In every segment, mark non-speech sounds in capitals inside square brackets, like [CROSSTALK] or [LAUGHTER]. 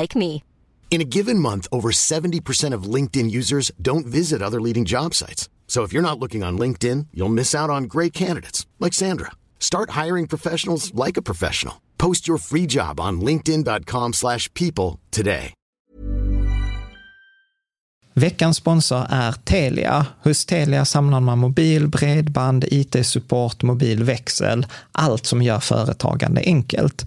like me. In a given month, over 70% of LinkedIn users don't visit other leading job sites. So if you're not looking on LinkedIn, you'll miss out on great candidates like Sandra. Start hiring professionals like a professional. Post your free job on linkedin.com/people slash people today. Veckans sponsor är Telia. Hos Telia samlar man mobil, bredband, IT-support, mobilväxel, allt som gör företagande enkelt.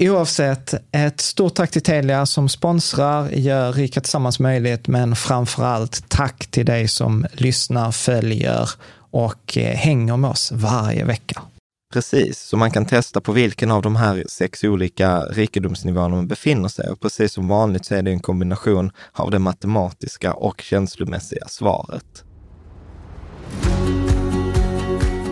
Oavsett, ett stort tack till Telia som sponsrar, gör Rika Tillsammans möjligt, men framför allt tack till dig som lyssnar, följer och eh, hänger med oss varje vecka. Precis, så man kan testa på vilken av de här sex olika rikedomsnivåerna man befinner sig. Och precis som vanligt så är det en kombination av det matematiska och känslomässiga svaret.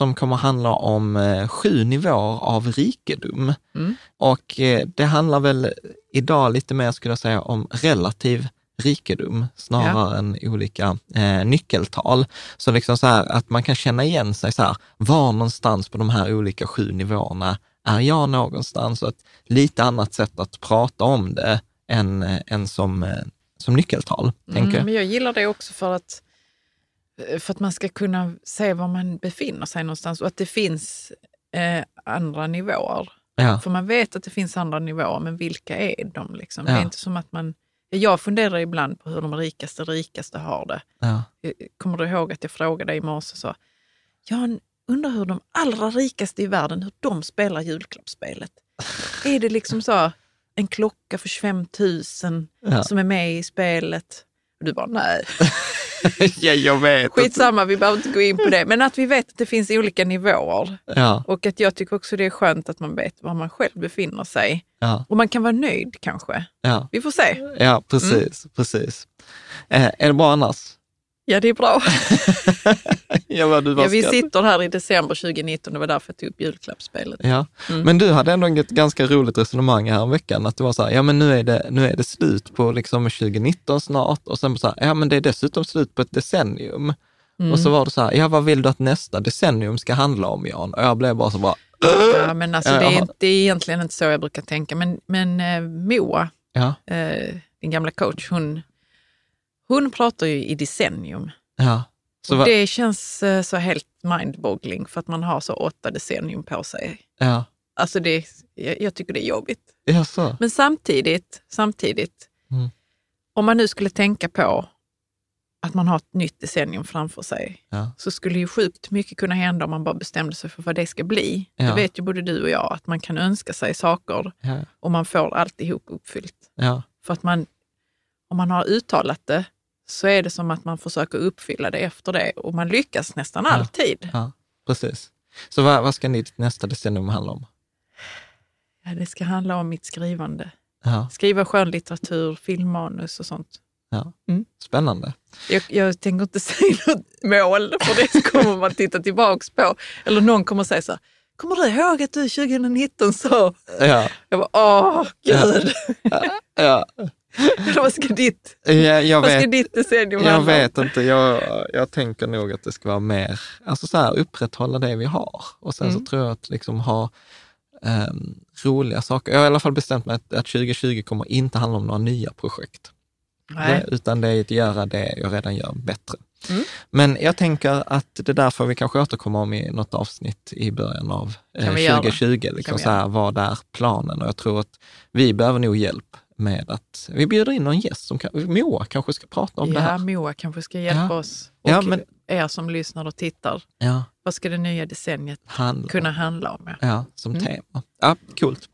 som kommer handla om eh, sju nivåer av rikedom. Mm. Och eh, det handlar väl idag lite mer, skulle jag säga, om relativ rikedom snarare än olika eh, nyckeltal. Så liksom så här att man kan känna igen sig så här, var någonstans på de här olika sju nivåerna är jag någonstans? Och ett lite annat sätt att prata om det än, eh, än som, som nyckeltal, tänker Mm, jag. men jag gillar det också för att, för att man ska kunna se var man befinner sig någonstans och att det finns eh, andra nivåer. Ja. För man vet att det finns andra nivåer, men vilka är de? Liksom? Det Ja. är inte som att man... Jag funderar ibland på hur de rikaste rikaste har det. Ja. Jag- Kommer du ihåg att jag frågade dig i morse så, Jan, undrar hur de allra rikaste i världen, hur de spelar julklappsspelet. är det liksom så en klocka för 25 000 Ja. som är med i spelet? Och du bara, nej. [LAUGHS] ja, jag vet. Skitsamma, vi behöver inte gå in på det. Men att vi vet att det finns olika nivåer. Ja, Och att jag tycker också det är skönt att man vet var man själv befinner sig. ja, Och man kan vara nöjd kanske. ja. Vi får se. Ja, precis, precis. Eh, är det bra annars? Ja, det är bra. [LAUGHS] ja, vad Ja, vi sitter här i december 2019, det var därför jag tog upp julklappsspelet. Ja, Mm. men du hade ändå ett ganska roligt resonemang här om veckan, att det var så här, ja men nu är det, nu är det slut på liksom 2019 snart och sen så här, ja men det är dessutom slut på ett decennium. Mm. Och så var det så här, ja vad vill du att nästa decennium ska handla om Jan? Och jag blev bara så bara, Ja, men alltså, det, är, det är egentligen inte så jag brukar tänka. Men, men eh, Moa, ja, eh, din gamla coach, hon, hon pratar ju i decennium. ja. Så va, det känns eh, så helt mindboggling för att man har så åtta decennium på sig. ja, Alltså det, jag, jag tycker det är jobbigt. Jaså? Men samtidigt, samtidigt Mm. om man nu skulle tänka på att man har ett nytt decennium framför sig, Ja. så skulle ju sjukt mycket kunna hända om man bara bestämde sig för vad det ska bli. Ja. Det vet ju både du och jag, att man kan önska sig saker Ja. och man får alltihop uppfyllt. Ja. För att man, om man har uttalat det så är det som att man försöker uppfylla det efter det och man lyckas nästan Ja. alltid. ja, precis. Så vad, vad ska ditt nästa decennium handla om? Ja, det ska handla om mitt skrivande. Ja, Skriva skönlitteratur, filmmanus och sånt. ja. Mm. Spännande. Jag, jag tänker inte [LAUGHS] säga något mål, för det kommer man titta tillbaks på. Eller någon kommer säga så här, kommer du ihåg att du 2019 sa... Ja, Jag bara, åh gud. ja. [LAUGHS] Eller vad ska ditt, ja jag [LAUGHS] vad ska vet. ditt decennium Jag vet inte, jag, jag tänker nog att det ska vara mer, alltså så här, upprätthålla det vi har. Och sen Mm. så tror jag att liksom ha ehm, roliga saker. Jag har i alla fall bestämt mig att, att 2020 kommer inte handla om några nya projekt. Det, utan det är att göra det jag redan gör bättre. Mm. Men jag tänker att det där får vi kanske återkomma om i något avsnitt i början av eh, Kan vi göra. 2020. Kan Liksom så här, vad är planen? Och jag tror att vi behöver nog hjälp med att, vi bjuder in någon gäst som kan, Moa kanske ska prata om det Ja, här. Moa kanske ska hjälpa Ja. oss. Och Ja, men- er som lyssnar och tittar. Ja, Vad ska det nya decenniet handla. kunna handla om? Ja. Ja, som Mm. tema. Ja, coolt.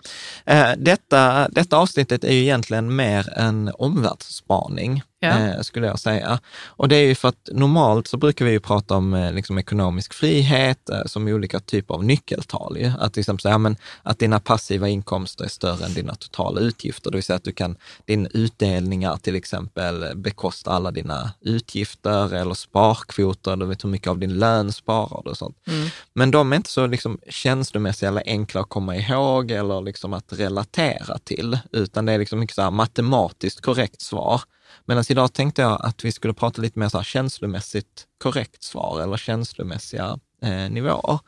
Eh, detta, detta avsnittet är ju egentligen mer en omvärldsspaning, Ja. eh, skulle jag säga. Och det är ju för att normalt så brukar vi ju prata om eh, liksom ekonomisk frihet som olika typer av nyckeltal. Ju. Att till exempel säga ja, men, att dina passiva inkomster är större än dina totala utgifter. Det vill säga att du kan, din utdelningar till exempel bekosta alla dina utgifter eller sparkvoter, du vet hur mycket av din lön sparar du och sånt. Mm. Men de är inte så liksom känslomässiga eller enkla att komma ihåg eller liksom att relatera till, utan det är liksom mycket så här matematiskt korrekt svar. Medan idag tänkte jag att vi skulle prata lite mer så känslomässigt korrekt svar eller känslomässiga eh, nivåer.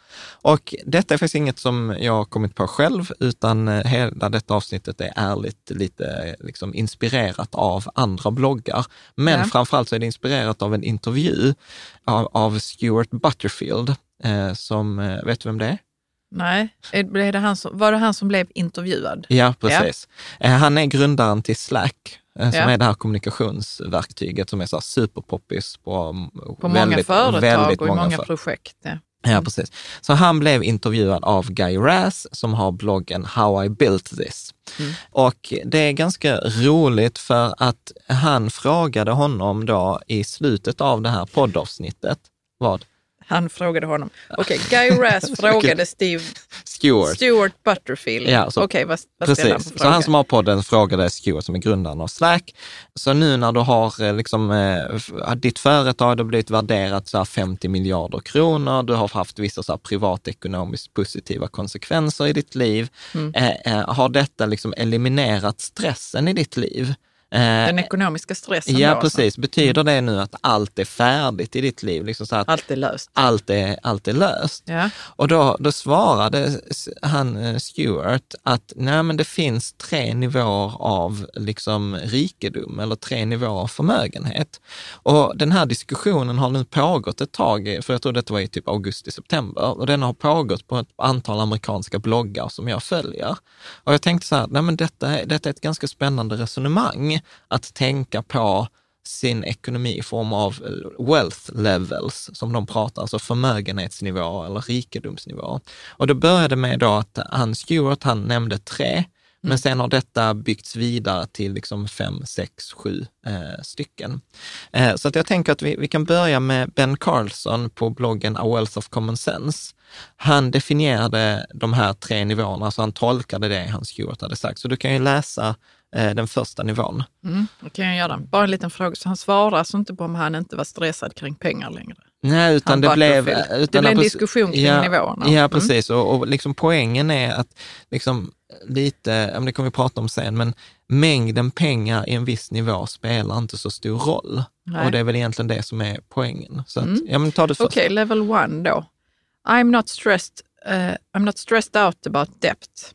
Och detta är faktiskt inget som jag har kommit på själv, utan eh, hela detta avsnittet är ärligt lite eh, liksom inspirerat av andra bloggar. Men Ja. framförallt så är det inspirerat av en intervju av, av Stuart Butterfield, eh, som, vet du vem det är? Nej, är det han som, var det han som blev intervjuad? Ja, precis. Eh, Han är grundaren till Slack, som Ja. är det här kommunikationsverktyget som är så superpoppis på, På många företag väldigt och många för- projekt. Ja. Ja, precis. Så han blev intervjuad av Guy Raz som har bloggen How I Built This. Mm. Och det är ganska roligt för att han frågade honom då i slutet av det här poddavsnittet, vad? Han frågade honom. Okej, Guy Raz [LAUGHS] frågade Steve Stewart. Stuart Butterfield. Ja, så- Okej, vad, vad han Precis, för så han som har podden frågade Stewart som är grundaren av Slack. Så nu när du har eh, liksom, eh, ditt företag har blivit värderat så här 50 miljarder kronor, du har haft vissa så privatekonomiskt positiva konsekvenser i ditt liv. Mm. Eh, eh, har detta liksom eliminerat stressen i ditt liv? Eh, Den ekonomiska stressen ja, då, alltså. precis. Betyder det nu att allt är färdigt i ditt liv? Liksom så att Allt är löst. allt är, allt är löst? Ja. Och då, då svarade han, eh, Stewart, att nej, men det finns tre nivåer av liksom rikedom eller tre nivåer av förmögenhet. Och den här diskussionen har nu pågått ett tag, för jag tror detta var i typ augusti-september, och den har pågått på ett antal amerikanska bloggar som jag följer. Och jag tänkte så här, nej men detta, är- detta är ett ganska spännande resonemang, att tänka på sin ekonomi i form av wealth levels, som de pratar, alltså förmögenhetsnivå eller rikedomsnivå. Och det började med då att han Stewart, han nämnde tre, men sen har detta byggts vidare till liksom fem, sex, sju eh, stycken. Eh, så att jag tänker att vi, vi kan börja med Ben Carlson på bloggen A Wealth of Common Sense. Han definierade de här tre nivåerna, så han tolkade det han Stewart hade sagt. Så du kan ju läsa den första nivån. Mm, det kan jag göra. Bara en liten fråga. Så han svarar alltså inte på om han inte var stressad kring pengar längre? Nej, utan Han det blev... Butterfield. Utan Det blev en precis- diskussion kring ja, nivåerna. Ja, Mm. precis. Och, och liksom poängen är att liksom lite, det kommer vi prata om sen, men mängden pengar i en viss nivå spelar inte så stor roll. Nej. Och det är väl egentligen det som är poängen. Så att, Mm. ja, men ta det först. Okej, level one då. I'm not stressed, uh, I'm not stressed out about debt.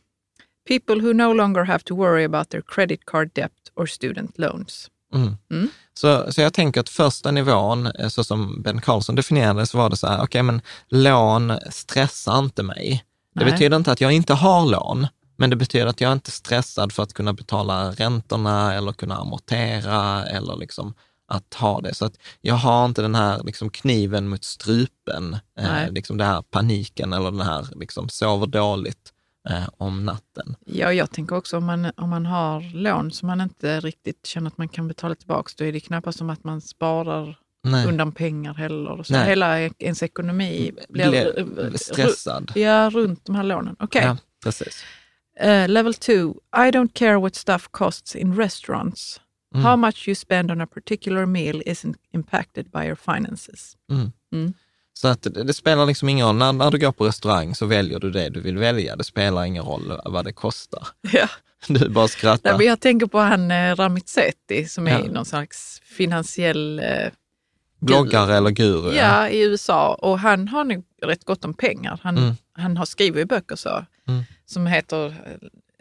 People who no longer have to worry about their credit card debt or student loans. Mm. Mm. Så, så jag tänker att första nivån, eh, så som Ben Carlson definierade, så var det så här, okej men lån stressar inte mig. Det Nej. betyder inte att jag inte har lån, men det betyder att jag inte är stressad för att kunna betala räntorna eller kunna amortera eller liksom att ha det. Så att jag har inte den här liksom kniven mot strupen, eh, liksom den här paniken eller den här liksom sover dåligt eh, om natten. Ja, jag tänker också om man, om man har lån som man inte riktigt känner att man kan betala tillbaka, då är det knappast som att man sparar Nej. undan pengar heller. Så Nej. hela ens ekonomi blir Blir eh, stressad. Ja, runt de här lånen. Okej. Ja, precis. Eh, level two, I don't care what stuff costs in restaurants. Mm. How much you spend on a particular meal isn't impacted by your finances. Mm. Mm. Så att det, det spelar liksom ingen roll. När, när du går på restaurang så väljer du det du vill välja. Det spelar ingen roll vad det kostar. Ja. Du bara Nej, skrattar. men jag tänker på han eh, Ramit Sethi som är Ja. någon slags finansiell eh, Bloggare eller guru. ja, i USA och han har nog rätt gott om pengar. Han, Mm. han har skrivit böcker så, Mm. som heter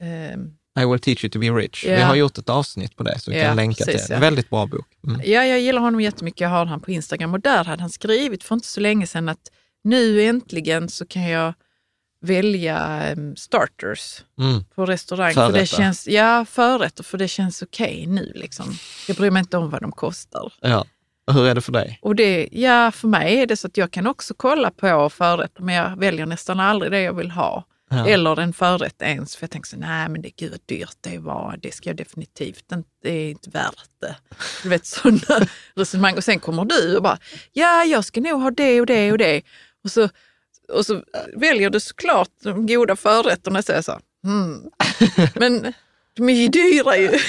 eh, I will teach you to be rich. Vi Ja. har gjort ett avsnitt på det, så vi Ja, kan länka precis, till det. väldigt bra bok. Mm. Ja, jag gillar honom jättemycket. Jag har han på Instagram och där hade han skrivit för inte så länge sedan att nu äntligen så kan jag välja em, starters Mm. på restaurang. För det Förrätter. känns, ja, förrätter, för det känns okej nu. Liksom. Jag bryr mig inte om vad de kostar. Ja. Hur är det för dig? Och det, ja, för mig är det så att jag kan också kolla på förrätter, men jag väljer nästan aldrig det jag vill ha. Ja. Eller en förrätt ens, för jag tänker så, nej men det gud vad dyrt det var, det ska jag definitivt inte, det är inte värt det. Du vet sådana [LAUGHS] resonemang. Och sen kommer du och bara, ja jag ska nog ha det och det och det. Och så, och så väljer du såklart de goda förrätterna och säger så, hmm. [LAUGHS] men de är ju dyra ju.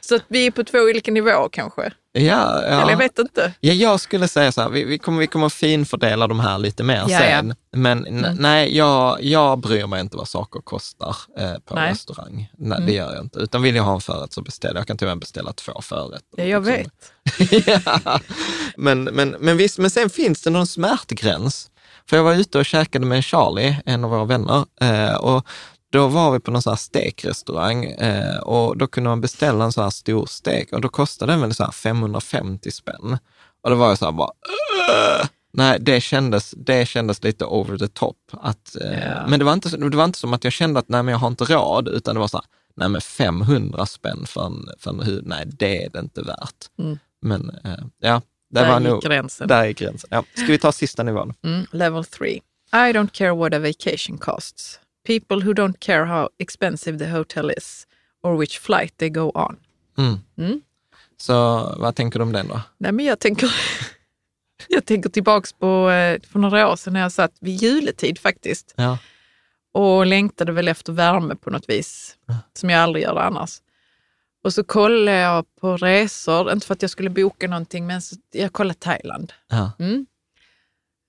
Så att vi är på två olika nivåer kanske. Ja, Eller jag ja. vet inte. ja, jag skulle säga så här, vi, vi, kommer, vi kommer finfördela de här lite mer Ja, ja. sen. Men n- Mm. nej, jag, jag bryr mig inte vad saker kostar eh, på Nej. restaurang. Nej, Mm. det gör jag inte. Utan vill jag ha en förrätt så beställer jag. kan till och med beställa två förrätter. Ja, jag Liksom. vet. [LAUGHS] ja. men, men, men visst, men sen finns det någon smärtgräns. För jag var ute och käkade med Charlie, en av våra vänner, eh, och då var vi på någon sån här stekrestaurang eh, och då kunde man beställa en sån här stor stek och då kostade den väl så här 550 spänn. Och då var jag så här bara, nej, det kändes, det kändes lite over the top. Att, eh, Ja. Men det var, inte, det var inte som att jag kände att nej, men jag har inte råd, utan det var så här, nej men 500 spänn för en, för en hud, nej det är det inte värt. Mm. Men eh, ja, det Där var gick nog, gränsen. där är gränsen. Ja. Ska vi ta sista nivån? Mm, level three. I don't care what a vacation costs. People who don't care how expensive the hotel is or which flight they go on. Mm. Mm. Så vad tänker du om den då? Nej, men jag tänker, [LAUGHS] jag tänker tillbaks på eh, för några år sedan när jag satt vid juletid faktiskt Ja. och längtade väl efter värme på något vis, som jag aldrig gör annars. Och så kollade jag på resor, inte för att jag skulle boka någonting, men så, jag kollade Thailand. Ja. Mm.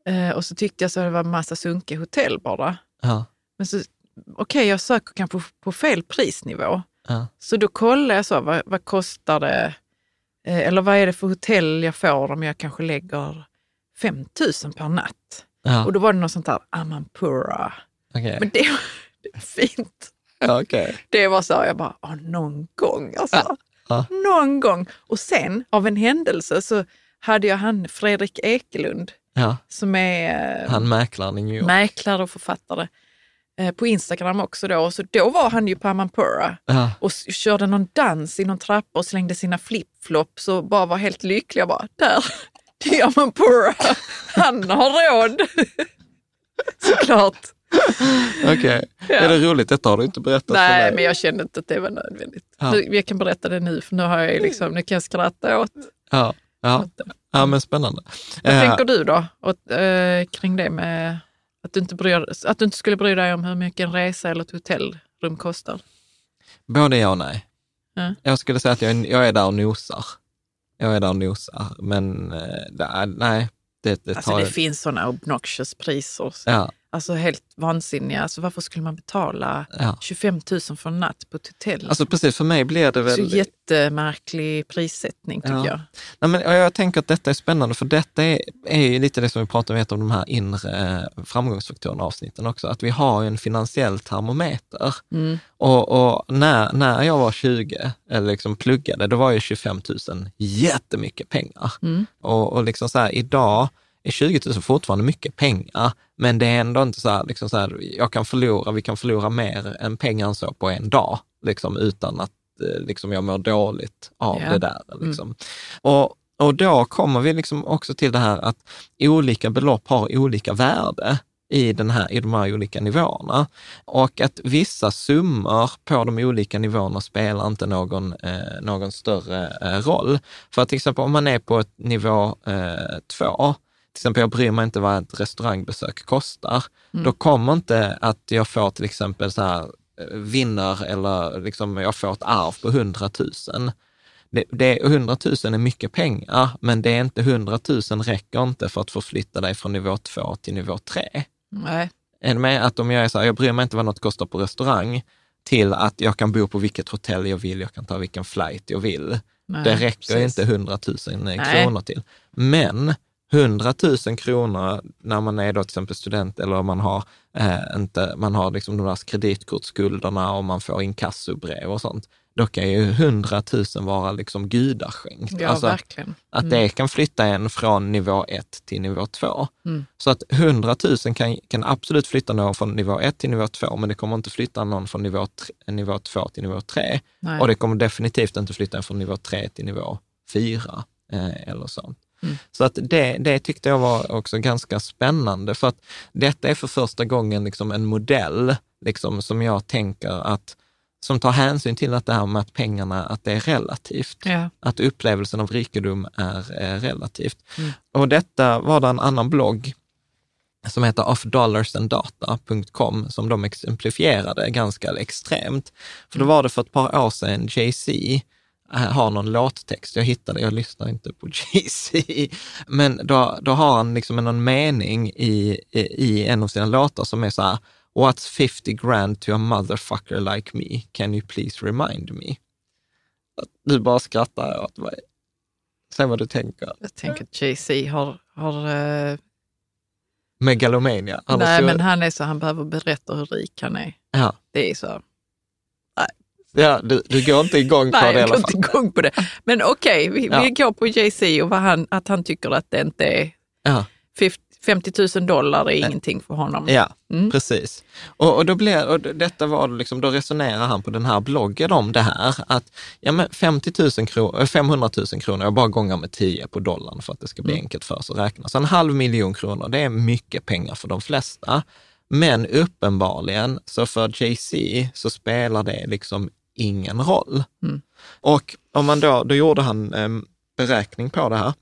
Eh, och så tyckte jag så att det var en massa sunkiga hotell bara. Ja. Men så, okej, jag söker kanske på fel prisnivå. Ja. Så då kollar jag så, vad, vad kostar det? Eh, eller vad är det för hotell jag får om jag kanske lägger 5 000 per natt? Ja. Och då var det något sånt där Amanpura. Okej. Men det var, [LAUGHS] det var fint. Ja, okej. Det var så, jag bara, "Åh, någon gång alltså. Ja. Någon gång. Och sen av en händelse så hade jag han Fredrik Ekelund som är eh, Han mäklaren i New York. mäklare och författare på Instagram också då. Så då var han ju på Amanpura Ja. och körde någon dans i någon trappa och slängde sina flipflops och bara var helt lycklig. Jag bara, där, [LAUGHS] det är Amanpura. Han har råd. [LAUGHS] Såklart. Okej. Ja. Är det roligt? Detta har du inte berättat för Nej, mig. men jag kände inte att det var nödvändigt. Ja. Nu, jag kan berätta det nu, för nu, har jag liksom, nu kan jag skratta åt, Ja. Ja. åt det. ja, men spännande. Vad Eh, tänker du då åt, eh, kring det med att du, inte bryr, att du inte skulle bry dig om hur mycket en resa eller ett hotellrum kostar? Både ja och nej. Ja. Jag skulle säga att jag, är- jag är där och nosar. Jag är där och nosar, men eh, det nej, det, det Alltså tar... det finns sådana obnoxious priser, ja, alltså helt vansinniga. Alltså varför skulle man betala ja. 25 000 för en natt på ett hotell? Alltså precis, för mig blir det så väl... jättemärklig prissättning tycker Ja. jag. Nej, men, jag tänker att detta är spännande, för detta är, är ju lite det som vi pratar om, ett av de här inre eh, framgångsfaktorerna avsnitten också, att vi har en finansiell termometer. Mm. Och, och när, när jag var 20, eller liksom pluggade, då var ju 25 000 jättemycket pengar. Mm. Och, och liksom så här, idag är 20 000 fortfarande mycket pengar, men det är ändå inte så här, liksom så här, jag kan förlora, vi kan förlora mer än pengar än så på en dag, liksom utan att eh, liksom, jag mår dåligt av Ja. det där. Liksom. Och, och då kommer vi liksom också till det här att olika belopp har olika värde i, den här, i de här olika nivåerna. Och att vissa summor på de olika nivåerna spelar inte någon, eh, någon större eh, roll. För att till exempel om man är på ett nivå eh, två, till exempel jag bryr mig inte vad ett restaurangbesök kostar, då kommer inte att jag får till exempel så här eh, vinner eller liksom jag får ett arv på 100 000. Det, det, 100 000 är mycket pengar, men det är inte 100 000 räcker inte för att förflytta dig från nivå 2 till nivå 3. Nej. Är med att om jag är så här, jag bryr mig inte vad något kostar på restaurang, till att jag kan bo på vilket hotell jag vill, jag kan ta vilken flight jag vill. Nej, det räcker precis. inte 100 000 Nej. kronor till. Men 100 000 kronor när man är då till exempel student eller man har, eh, inte, man har liksom de där kreditkortsskulderna och man får inkassobrev och sånt, då kan ju 100 000 vara liksom gudaskänkt. Ja, Alltså, verkligen. att det kan flytta en från nivå 1 till nivå 2. Mm. Så att 100 000 kan, kan absolut flytta någon från nivå 1 till nivå 2, men det kommer inte flytta någon från nivå, tre, nivå 2 till nivå 3. Nej. Och det kommer definitivt inte flytta en från nivå 3 till nivå 4 eh, eller sånt. Mm. Så att det, det tyckte jag var också ganska spännande, för att detta är för första gången liksom en modell liksom, som jag tänker att som tar hänsyn till att det här med att pengarna, att det är relativt Ja. att upplevelsen av rikedom är eh, relativt. Mm. Och detta var det en annan blogg som heter offdollarsanddata.com som de exemplifierade ganska extremt. För då var det för ett par år sedan Jay-Z har någon låttext, jag hittade, jag lyssnar inte på [LAUGHS] Jay-Z, men då, då har han liksom någon mening i, i, i en av sina låtar som är så här, What's 50 grand to a motherfucker like me? Can you please remind me? Du bara skrattar åt mig. Säg vad du tänker. Jag tänker att Jay-Z har... har eh, Megalomania. Nej, men han är så han behöver berätta hur rik han är. ja. Det är så. Ja, du, du går inte igång på Nej, det i jag alla går fall. inte igång på det. Men okej, vi, Ja. vi går på Jay-Z och vad han, att han tycker att det inte är Ja. 50 50 000 dollar är ingenting för honom. Ja, Mm. precis. Och, och, då blir, och detta var liksom, då resonerar han på den här bloggen om det här, att ja, men 50 000 kronor, 500 000 kronor, jag bara gångar med 10 på dollarn för att det ska bli enkelt för oss att räkna. Så en halv miljon kronor, det är mycket pengar för de flesta. Men uppenbarligen, så för Jay-Z så spelar det liksom ingen roll. Mm. Och om man då, då gjorde han en beräkning på det här.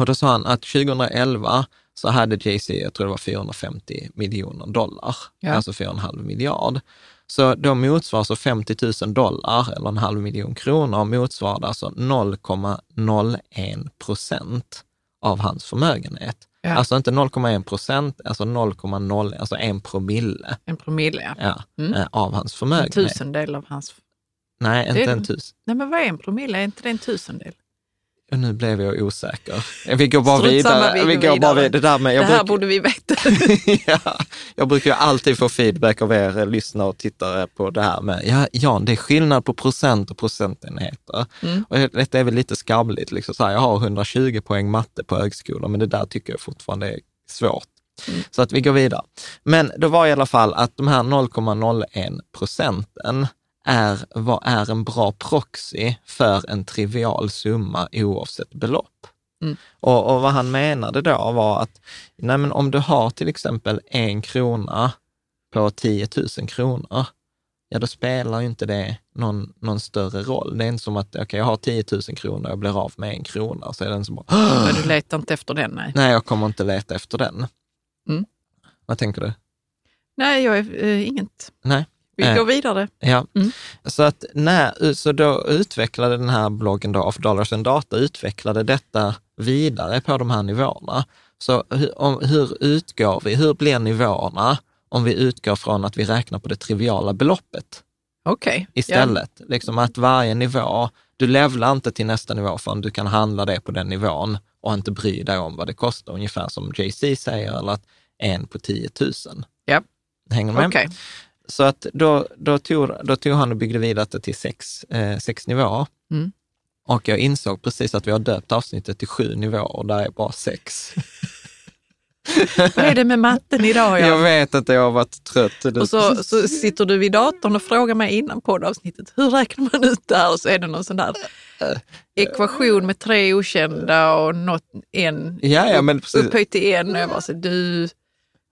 Och då sa han att 2011 så hade Jay-Z, jag tror det var 450 miljoner dollar, Ja. alltså 4,5 miljard. Så då motsvarar så 50 000 dollar, eller en halv miljon kronor, motsvarar alltså 0,01 procent av hans förmögenhet. Ja. Alltså inte 0,1 procent, alltså 0,0, alltså en promille En promille, ja. Mm. eh, av hans En förmögenhet. tusendel av hans... Nej, inte det. en tusen. Nej, men vad är en promille? Är inte det en tusendel? Nu blev jag osäker. Vi går bara Strunt vidare. vi går bara vidare. Det, där med, jag det här borde vi veta. [LAUGHS] ja, jag brukar ju alltid få feedback av er lyssnare och tittare på det här med, ja Jan, det är skillnad på procent och procentenheter. Mm. Och detta är väl lite skavligt, liksom så här, jag har 120 poäng matte på högskolan, men det där tycker jag fortfarande är svårt. Mm. Så att vi går vidare. Men det var i alla fall att de här 0,01 procenten är, vad är en bra proxy för en trivial summa oavsett belopp. Mm. Och, och vad han menade då var att nej men om du har till exempel en krona på 10 000 kronor, ja då spelar ju inte det någon, någon större roll. Det är inte som att, okej jag har 10 000 kronor och jag blir av med en krona, så är den som bara, Men du [GASPS] letar inte efter den, nej. nej jag kommer inte leta efter den. Mm. Vad tänker du? Nej, jag är eh, inget. Nej. Vi Eh. går vidare. Ja, Mm. så att när, så då utvecklade den här bloggen då, of Dollars and Data, utvecklade detta vidare på de här nivåerna. Så hur, om, hur utgår vi, hur blir nivåerna om vi utgår från att vi räknar på det triviala beloppet Okej. istället? Liksom att varje nivå, du levlar inte till nästa nivå förrän du kan handla det på den nivån och inte bry dig om vad det kostar, ungefär som Jay-Z säger, eller att en på 10 000. Ja. Hänger med? Okej. Så att då, då, tog, då tog han och byggde vidare till sex, eh, sex nivåer. Mm. Och jag insåg precis att vi har döpt avsnittet till sju nivåer och där är bara sex. Vad är det med matten idag? [LAUGHS] Jag Ja? vet att jag har varit trött. Och så, så sitter du vid datorn och frågar mig innan poddavsnittet, hur räknar man ut det här? Och så är det någon sån där ekvation med tre okända och något, en Ja, ja, men upphöjt till en. Och jag bara så, du,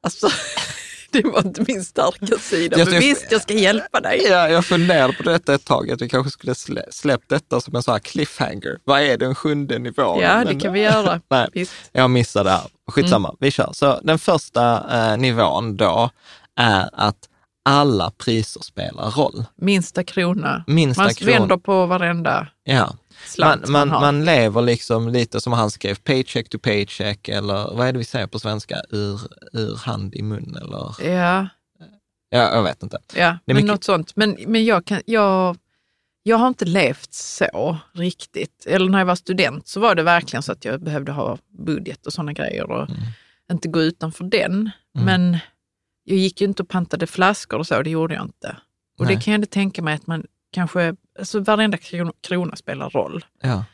alltså, [LAUGHS] det var inte min starka sida. Jag Men tyck- visst, jag ska hjälpa dig. Ja, jag funderade på detta ett tag, att vi kanske skulle slä, släppt detta som en sån här cliffhanger. Vad är den sjunde nivån? Ja, det kan vi göra. [LAUGHS] Nej, Visst. jag missade det här. Skitsamma, Mm. vi kör. Så den första eh, nivån då är att alla priser spelar roll. Minsta krona. Minsta man krona. vänder på varenda Ja. Man, man, man, man lever liksom lite som han skrev, paycheck to paycheck, eller vad är det vi säger på svenska? Ur, ur hand i mun, eller? Ja, Ja, jag vet inte. ja men mycket- något sånt. Men, men jag, kan, jag, jag har inte levt så riktigt. Eller när jag var student så var det verkligen så att jag behövde ha budget och sådana grejer och Mm. inte gå utanför den. Men jag gick ju inte och pantade flaskor och så, det gjorde jag inte. Och Nej. det kan jag inte tänka mig att man kanske, alltså varenda krona, krona spelar roll. Ja.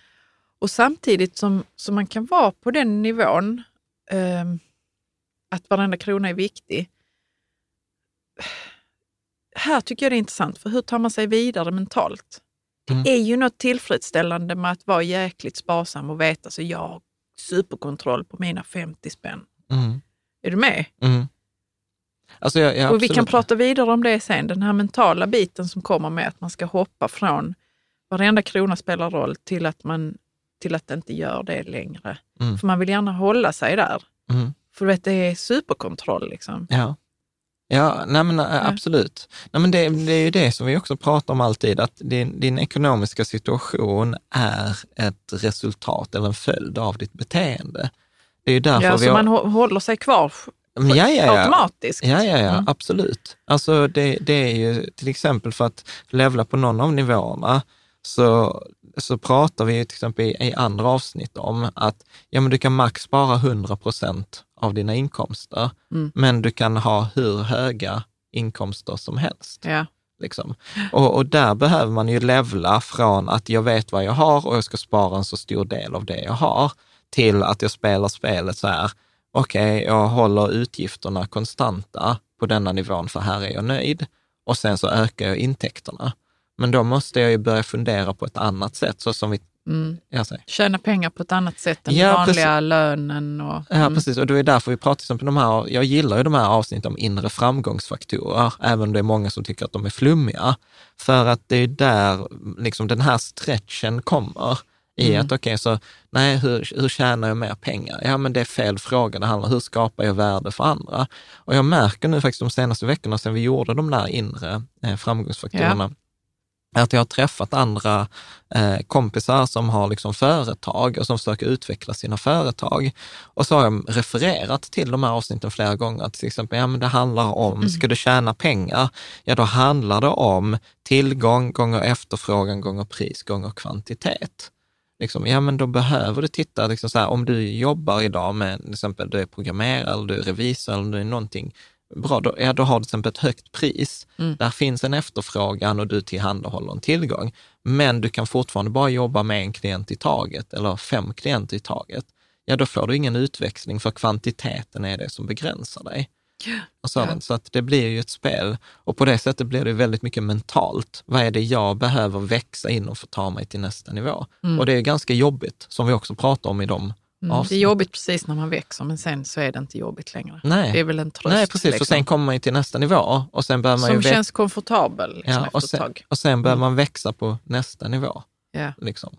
Och samtidigt som, som man kan vara på den nivån, ehm, att varenda krona är viktig. Här tycker jag det är intressant, för hur tar man sig vidare mentalt? Det Mm. är ju något tillfredsställande med att vara jäkligt sparsam och veta så jag har superkontroll på mina 50 spänn. Mm. Är du med? Mm. Alltså, jag, jag, och vi kan prata vidare om det sen, den här mentala biten som kommer med att man ska hoppa från varenda krona spelar roll till att man till att det inte gör det längre. Mm. För man vill gärna hålla sig där. Mm. För du vet, det är superkontroll liksom. Ja, ja nej men, äh, absolut. Nej, men det, det är ju det som vi också pratar om alltid, att din, din ekonomiska situation är ett resultat eller en följd av ditt beteende. Det är ju därför Ja, vi så har... man hå- håller sig kvar ja, ja, ja. automatiskt. Ja, ja, ja, Mm. absolut. Alltså det, det är ju till exempel för att levla på någon av nivåerna, så, så pratar vi till exempel i, i andra avsnitt om att ja, men du kan max spara 100 procent av dina inkomster, Mm. men du kan ha hur höga inkomster som helst. Ja. Liksom. Och, och där behöver man ju levla från att jag vet vad jag har och jag ska spara en så stor del av det jag har, till att jag spelar spelet så här, okej, jag håller utgifterna konstanta på denna nivån för här är jag nöjd. Och sen så ökar jag intäkterna. Men då måste jag ju börja fundera på ett annat sätt, så som vi... Mm. Tjäna pengar på ett annat sätt än Ja, vanliga lönen. Och, Ja, precis. Och det är därför vi pratar om de här, jag gillar ju de här avsnitten om inre framgångsfaktorer, även om det är många som tycker att de är flummiga. För att det är där liksom den här stretchen kommer i att okej, så nej, hur, hur tjänar jag mer pengar? Ja, men det är fel fråga. Det handlar om hur skapar jag värde för andra? Och jag märker nu faktiskt de senaste veckorna sedan vi gjorde de där inre eh, framgångsfaktorerna, att jag har träffat andra eh, kompisar som har liksom företag och som försöker utveckla sina företag. Och så har jag refererat till de här avsnitten flera gånger. Till exempel, ja men det handlar om, ska du tjäna pengar, ja då handlar det om tillgång gånger efterfrågan gånger pris gånger kvantitet. Liksom, ja men då behöver du titta, liksom så här, om du jobbar idag med, till exempel du är programmerare eller du är revisor eller du är någonting bra, då, ja, då har du till exempel ett högt pris. Där finns en efterfrågan och du tillhandahåller en tillgång. Men du kan fortfarande bara jobba med en klient i taget eller fem klienter i taget. Ja, då får du ingen utväxling för kvantiteten är det som begränsar dig. Och sådant. Så att det blir ju ett spel och på det sättet blir det väldigt mycket mentalt. Vad är det jag behöver växa inom för att ta mig till nästa nivå? Och det är ganska jobbigt, som vi också pratar om i de Mm, det är jobbigt precis när man växer, men sen så är det inte jobbigt längre. Nej. Det är väl en tröst. Nej, precis, liksom, sen kommer man ju till nästa nivå och sen börjar man som känns komfortabel liksom, ja, efter och, ett sen, tag. och sen börjar man växa på nästa nivå. Ja. Liksom.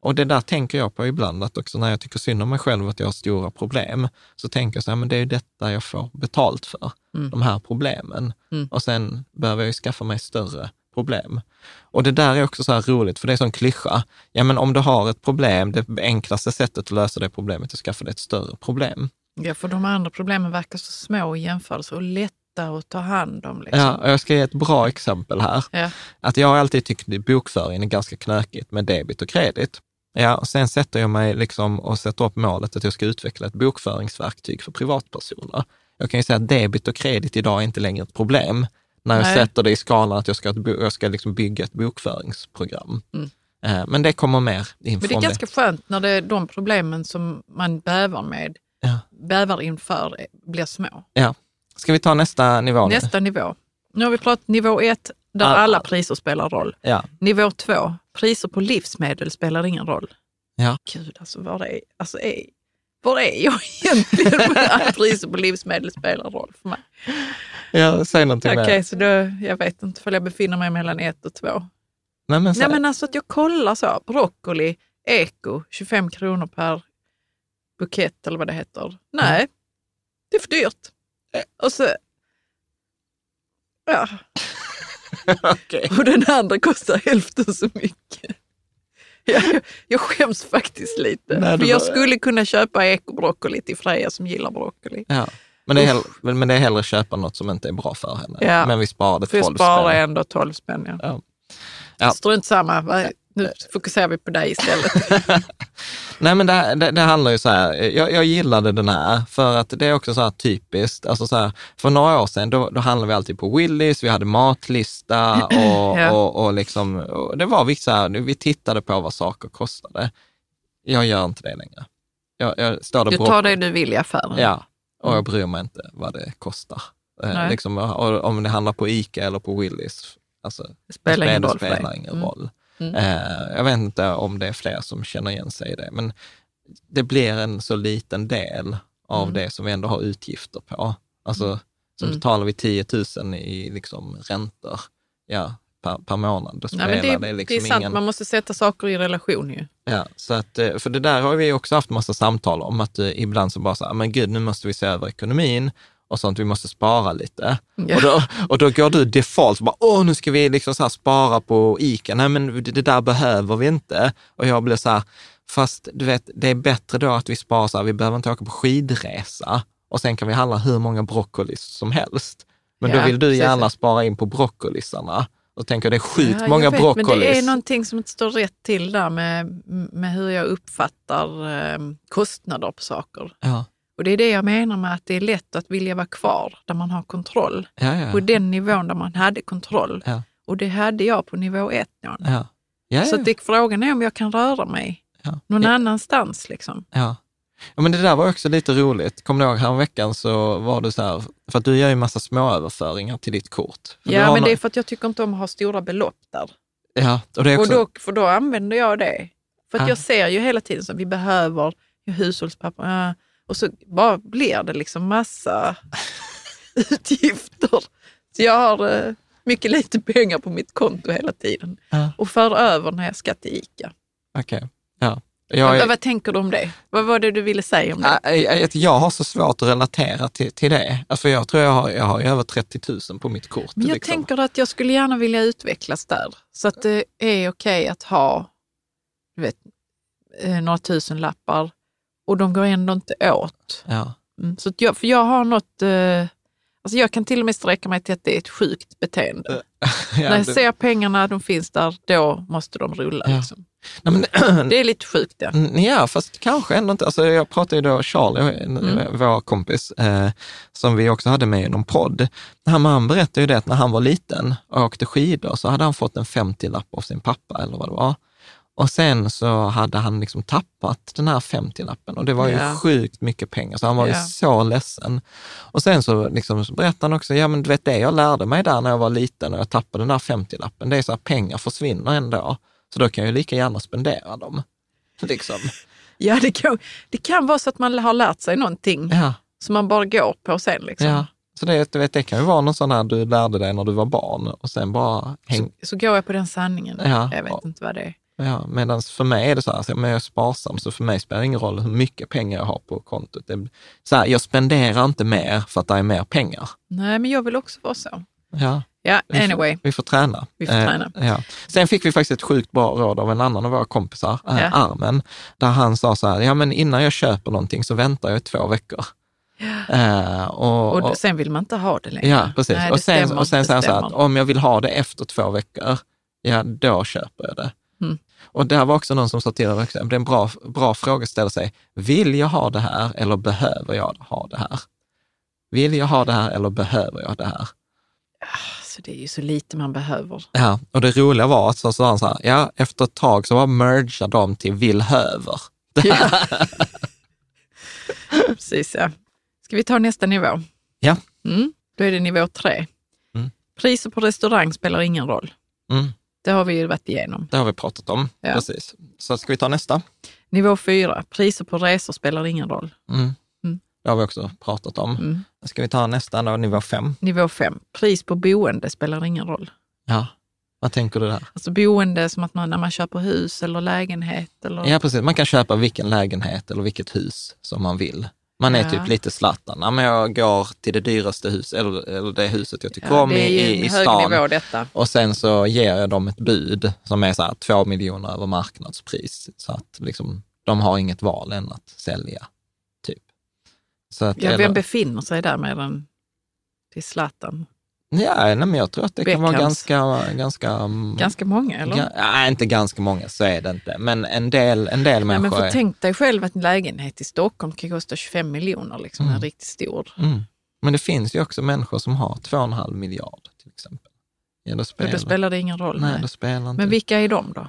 Och det där tänker jag på ibland, att också när jag tycker synd om mig själv att jag har stora problem, så tänker jag så här, men det är ju detta jag får betalt för, de här problemen. Mm. Och sen behöver jag ju skaffa mig större problem. Och det där är också så här roligt, för det är sån klyscha. Ja, men om du har ett problem, det enklaste sättet att lösa det problemet är att skaffa dig ett större problem. ja, för de andra problemen verkar så små i jämförelse och lätta att ta hand om. Liksom. Ja, och jag ska ge ett bra exempel här. Ja. Att jag har alltid tyckt att bokföringen är ganska knökigt med debit och kredit. Ja, och sen sätter jag mig liksom och sätter upp målet att jag ska utveckla ett bokföringsverktyg för privatpersoner. Jag kan ju säga att debit och kredit idag är inte längre ett problem när jag Nej. sätter det i skalan att jag ska, jag ska liksom bygga ett bokföringsprogram. Eh, Men det kommer mer Men det är ganska skönt när det är de problemen som man bävar med Ja. bävar inför blir små. Ja. Ska vi ta nästa nivå nu? Nästa nivå. Nu har vi pratat nivå ett, där Ah. alla priser spelar roll. Ja. Nivå två, priser på livsmedel spelar ingen roll. Ja. Gud, alltså var är, alltså är, var är jag egentligen [LAUGHS] att priser på livsmedel spelar roll för mig? ja, säg någonting Okej, mer. så då, jag vet inte om jag befinner mig mellan ett och två. Nej, men. Nej men alltså att jag kollar så, broccoli, eko, 25 kronor per bukett eller vad det heter. Nej, det är för dyrt. Och så, ja, Okej. och den andra kostar hälften så mycket. Jag, jag skäms faktiskt lite. Nej, för jag skulle kunna köpa ekobroccoli till Freja som gillar broccoli. Ja. Men, det är hell- men det är hellre köpa något som inte är bra för henne. Ja. Men vi sparade För jag 12 sparar spänn. ändå 12 spänn. Ja. Ja. Ja. Strunt samma? Nu fokuserar vi på dig istället. [LAUGHS] Nej, men det, det, det handlar ju så här, jag, jag gillade den här för att det är också så här typiskt. Alltså så här, för några år sedan, då, då handlade vi alltid på Willys, vi hade matlista [CLEARS THROAT] och, Ja. och, och, liksom, och det var vissa, vi tittade på vad saker kostade. Jag gör inte det längre. Jag, jag står där Du tar det du vill i affären. Ja, och jag bryr mig inte vad det kostar. Eh, liksom, om det handlar på Ica eller på Willys, alltså, Det spelar ingen det spelar ingen Mm. roll. Mm. Eh, jag vet inte om det är fler som känner igen sig i det, men det blir en så liten del av Mm. det som vi ändå har utgifter på. Alltså, så Mm. betalar vi 10 000 i liksom räntor ja, per, per månad. Nej, spelar men det, det, är, liksom det är sant, ingen... man måste sätta saker i relation ju. Ja, så att, eh, för det där har vi också haft massa samtal om, att eh, ibland så bara så här, men gud, nu måste vi se över ekonomin och sånt, vi måste spara lite. Ja. Och, då, och då går du default, bara, åh, nu ska vi liksom så spara på ICA, nej men det, där behöver vi inte. Och jag blir så här, fast du vet, det är bättre då att vi sparar så här, vi behöver inte åka på skidresa och sen kan vi handla hur många broccolis som helst. Men Ja, då vill du precis. gärna spara in på broccolisarna. Och tänker det är sjukt Ja, många vet, broccolis. Men det är någonting som inte står rätt till där med, med hur jag uppfattar eh, kostnader på saker. Ja, Och det är det jag menar med att det är lätt att vilja vara kvar där man har kontroll. ja, ja. På den nivån där man hade kontroll. Ja. Och det hade jag på nivå ett. Så det, frågan är om jag kan röra mig någon annanstans. Liksom. Ja. men det där var också lite roligt. Kommer du ihåg häromveckan så var du så här, för att du gör ju massa småöverföringar till ditt kort. För Ja, men det är för att jag tycker inte om att ha stora belopp där. Ja, och det är Och också... då, för då använder jag det. För att jag ser ju hela tiden att vi behöver hushållspapper. Och så bara blir det liksom massa [LAUGHS] utgifter. Så jag har eh, mycket lite pengar på mitt konto hela tiden. Ja. Och för över när jag ska till ICA. Okej, ja. Jag, Vad, vad tänker du om det? Vad var det du ville säga om det? Jag, jag har så svårt att relatera till, till det. Alltså jag tror jag har, jag har över 30 000 på mitt kort. Men jag liksom. tänker att jag skulle gärna vilja utvecklas där. Så att det är okej att ha vet, eh, några tusen lappar och de går ändå inte åt. Ja. Mm. Så jag, för jag har något, eh, alltså jag kan till och med sträcka mig till att det är ett sjukt beteende. [LAUGHS] ja, När jag det- ser pengarna, de finns där, då måste de rulla. Ja. Liksom. Nej, men, Det är lite sjukt ja. Mm, Ja, fast kanske ändå inte. Alltså, jag pratade ju då, Charlie, en- Mm. vår kompis, eh, som vi också hade med i någon podd. Han, han berättade ju det att när han var liten och åkte skidor så hade han fått en 50-lapp av sin pappa eller vad det var. Och sen så hade han liksom tappat den här 50-lappen och det var ju Ja. sjukt mycket pengar, så han var ju Ja. så ledsen. Och sen så, liksom, så berättade han också, ja men du vet det jag lärde mig där när jag var liten och jag tappade den där 50-lappen, det är så att pengar försvinner ändå. Så då kan jag ju lika gärna spendera dem. [LAUGHS] Liksom. Ja, det kan, det kan vara så att man har lärt sig någonting Ja, som man bara går på sen. Liksom. ja. Så det, du vet, det kan ju vara någon sån här du lärde dig när du var barn och sen bara häng... Så, så går jag på den sanningen. Ja. Jag vet inte vad det är. Ja, Medan för mig är det så här, men jag är sparsam, så för mig spelar det ingen roll hur mycket pengar jag har på kontot. Det, så här, jag spenderar inte mer för att det är mer pengar. Nej, men jag vill också vara så. Ja, Ja, vi får- anyway. Vi får träna. Vi får träna. ja. Sen fick vi faktiskt ett sjukt bra råd av en annan av våra kompisar, eh, Ja. Armen, där han sa så här, ja men innan jag köper någonting så väntar jag i två veckor. Eh, och, Och, och, sen vill man inte ha det längre. Ja, precis. Nej, och sen, stämmer, och sen säger han så här att om jag vill ha det efter två veckor, ja då köper jag det. Mm. Och där var också någon som sa till också, det är en bra, bra fråga att ställa sig, vill jag ha det här eller behöver jag ha det här? Vill jag ha det här eller behöver jag det här? Så det är ju så lite man behöver. Ja, och det roliga var att så sa han så här, ja, efter ett tag så bara mergade de till vill höver. [LAUGHS] Precis, ja. Ska vi ta nästa nivå? Ja. Mm. Då är det nivå tre. Mm. Priser på restaurang spelar ingen roll. Mm, Det har vi ju varit igenom. det har vi pratat om. Ja. Precis. Så ska vi ta nästa? Nivå fyra. Priser på resor spelar ingen roll. Mm. Mm. Det har vi också pratat om. Mm. Ska vi ta nästa då, nivå fem? Nivå fem. Pris på boende spelar ingen roll. Ja. Vad tänker du där? Alltså boende som att man när man köper hus eller lägenhet. Eller... Ja, precis. Man kan köpa vilken lägenhet eller vilket hus som man vill. Man är Ja. typ lite Zlatan. Ja, men jag går till det dyraste huset, eller, eller det huset jag tycker Ja, om i, i, stan. nivå detta. Och sen så ger jag dem ett bud som är så här två miljoner över marknadspris. Så att liksom, de har inget val än att sälja. Typ. Så att, Ja, eller- vem befinner sig där med den till Zlatan? Ja, nej, men jag tror att det kan vara Beckhams. ganska... ganska mm, Ganska många, eller? ga- nej, inte ganska många, så är det inte. Men en del, en del Nej, men människor för är... tänk dig själv att en lägenhet i Stockholm kan kosta 25 miljoner, liksom, en riktigt stor. Mm. Men det finns ju också människor som har 2,5 miljard till exempel. Ja, då spelar, då spelar det ingen roll. nej, nej. då spelar inte... Men vilka är de då?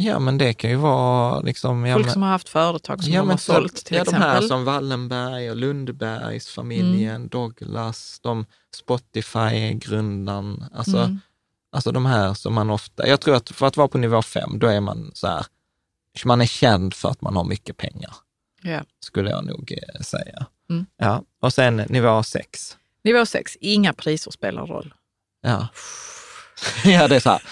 Ja, men det kan ju vara liksom... Ja, Folk men, som har haft företag som ja, de har sålt till ja, exempel. Mm. de här som Wallenberg och Lundbergs familjen, Douglas, de Spotify-grundaren. Alltså, Mm. alltså de här som man ofta... Jag tror att för att vara på nivå fem, då är man så här... Man är känd för att man har mycket pengar, Ja. skulle jag nog eh, säga. Mm. Ja, och sen nivå sex. Nivå 6, inga priser spelar roll. Ja. [LAUGHS] ja, det är så här,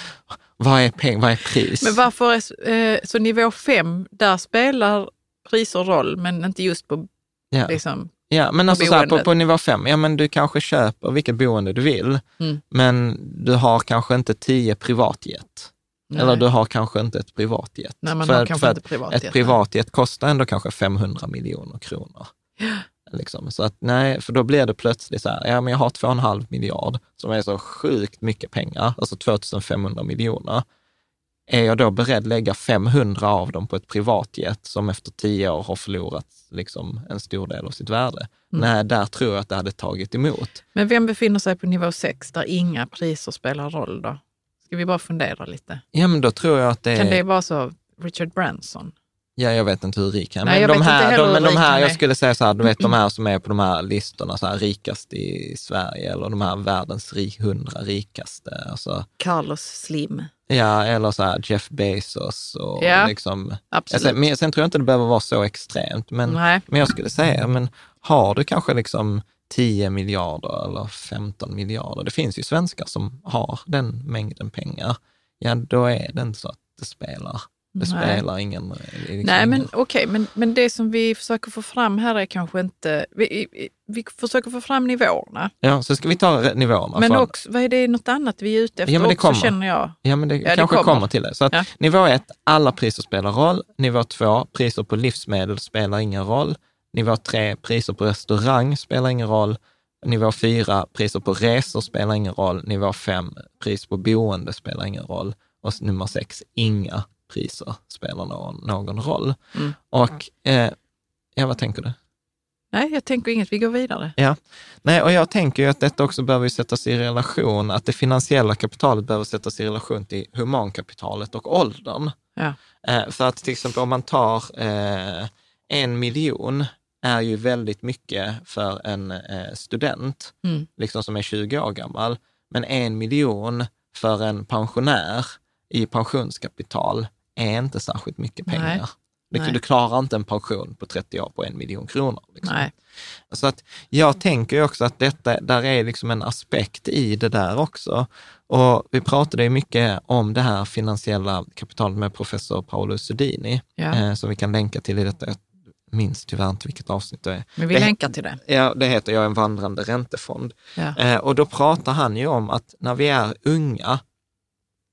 vad är peng, vad är pris? Men varför är, eh, så nivå 5, där spelar priser roll, men inte just på ja. liksom, ja, men alltså så här, på, på nivå fem, ja men du kanske köper vilket boende du vill, Mm. men du har kanske inte tio privatjet. nej. Eller du har kanske inte ett privatjet. Nej, man För har kanske för inte privatjet. Ett privatjet kostar ändå kanske 500 miljoner kronor. Liksom. Så att nej, för då blir det plötsligt så här, ja men jag har 2,5 miljard som är så sjukt mycket pengar, alltså 2500 miljoner. Är jag då beredd lägga 500 av dem på ett privatjet som efter tio år har förlorat liksom, en stor del av sitt värde? Mm. Nej, där tror jag att det hade tagit emot. Men vem befinner sig på nivå 6 där inga priser spelar roll då? Ska vi bara fundera lite? Ja, men då tror jag att det är... Kan det vara så Richard Branson? Ja, jag vet inte hur rik han är. Men de här, de, men de här jag skulle säga så här, du vet de här [CLEARS THROAT] som är på de här listorna, så här rikast i Sverige eller de här världens hundra rikaste. Alltså, Carlos Slim. ja, eller så här Jeff Bezos och Ja, liksom. Absolut. Alltså, men sen tror jag inte det behöver vara så extremt, men, Nej. men jag skulle säga, men har du kanske liksom 10 miljarder eller 15 miljarder, det finns ju svenskar som har den mängden pengar, ja då är det inte så att det spelar. Det Nej. spelar ingen... Liksom Nej, men okej, men, men det som vi försöker få fram här är kanske inte... Vi, vi, försöker få fram nivåerna. Ja, så ska vi ta nivåerna. Men för- också, vad är det något annat vi är ute efter Ja, men det också kommer. känner jag? Ja, men det det kanske kommer. kommer. till det. Så att Ja. nivå ett, alla priser spelar roll. Nivå två, priser på livsmedel spelar ingen roll. Nivå tre, priser på restaurang spelar ingen roll. Nivå fyra, priser på resor spelar ingen roll. Nivå fem, pris på boende spelar ingen roll. Och nummer sex, inga priser spelar någon, någon roll. Mm. Och, eh, ja vad tänker du? Nej, jag tänker inget. Vi går vidare. Ja, nej, och jag tänker ju att detta också behöver sättas i relation, att det finansiella kapitalet behöver sättas i relation till humankapitalet och åldern. Ja. Eh, för att till exempel om man tar eh, en miljon är ju väldigt mycket för en eh, student, Mm. liksom som är 20 år gammal. Men en miljon för en pensionär i pensionskapital är inte särskilt mycket pengar. Du, Nej. du klarar inte en pension på 30 år på en miljon kronor. Liksom. Så att jag tänker också att detta, där är liksom en aspekt i det där också. Och vi pratade ju mycket om det här finansiella kapitalet med professor Paolo Sudini, Ja. eh, som vi kan länka till i detta. Jag minns tyvärr inte vilket avsnitt det är. Men vi det, länkar till det. Ja, det heter Jag är en vandrande räntefond. Ja. Eh, och då pratar han ju om att när vi är unga,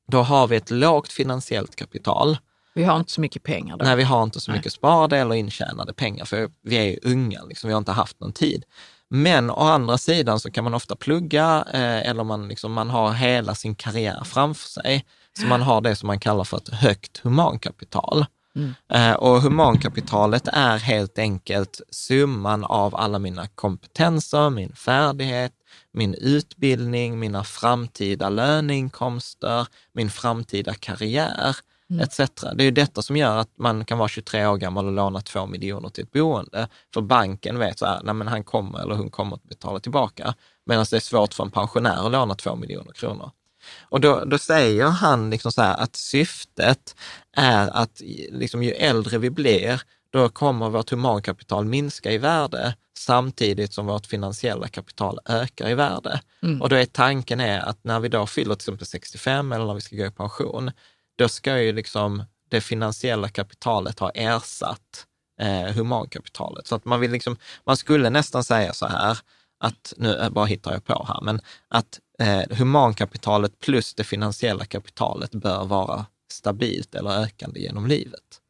då har vi ett lågt finansiellt kapital. Vi har inte så mycket pengar då. Nej, vi har inte så Nej. mycket sparade eller intjänade pengar, för vi är ju unga, liksom, vi har inte haft någon tid. Men å andra sidan så kan man ofta plugga eh, eller man, liksom, man har hela sin karriär framför sig. Så man har det som man kallar för ett högt humankapital. Mm. Eh, och humankapitalet är helt enkelt summan av alla mina kompetenser, min färdighet, min utbildning, mina framtida löneinkomster, min framtida karriär. etc. Det är ju detta som gör att man kan vara 23 år gammal och låna två miljoner till ett boende. För banken vet så här, nej men han kommer eller hon kommer att betala tillbaka. Medan det är svårt för en pensionär att låna två miljoner kronor. Och då, då säger han liksom så här att syftet är att liksom, ju äldre vi blir, då kommer vårt humankapital minska i värde samtidigt som vårt finansiella kapital ökar i värde. Mm. Och då är tanken är att när vi då fyller till exempel 65 eller när vi ska gå i pension, då ska ju liksom det finansiella kapitalet ha ersatt eh, humankapitalet. Så att man vill liksom, man skulle nästan säga så här, att, nu eh, bara hittar jag på här, men att eh, humankapitalet plus det finansiella kapitalet bör vara stabilt eller ökande genom livet.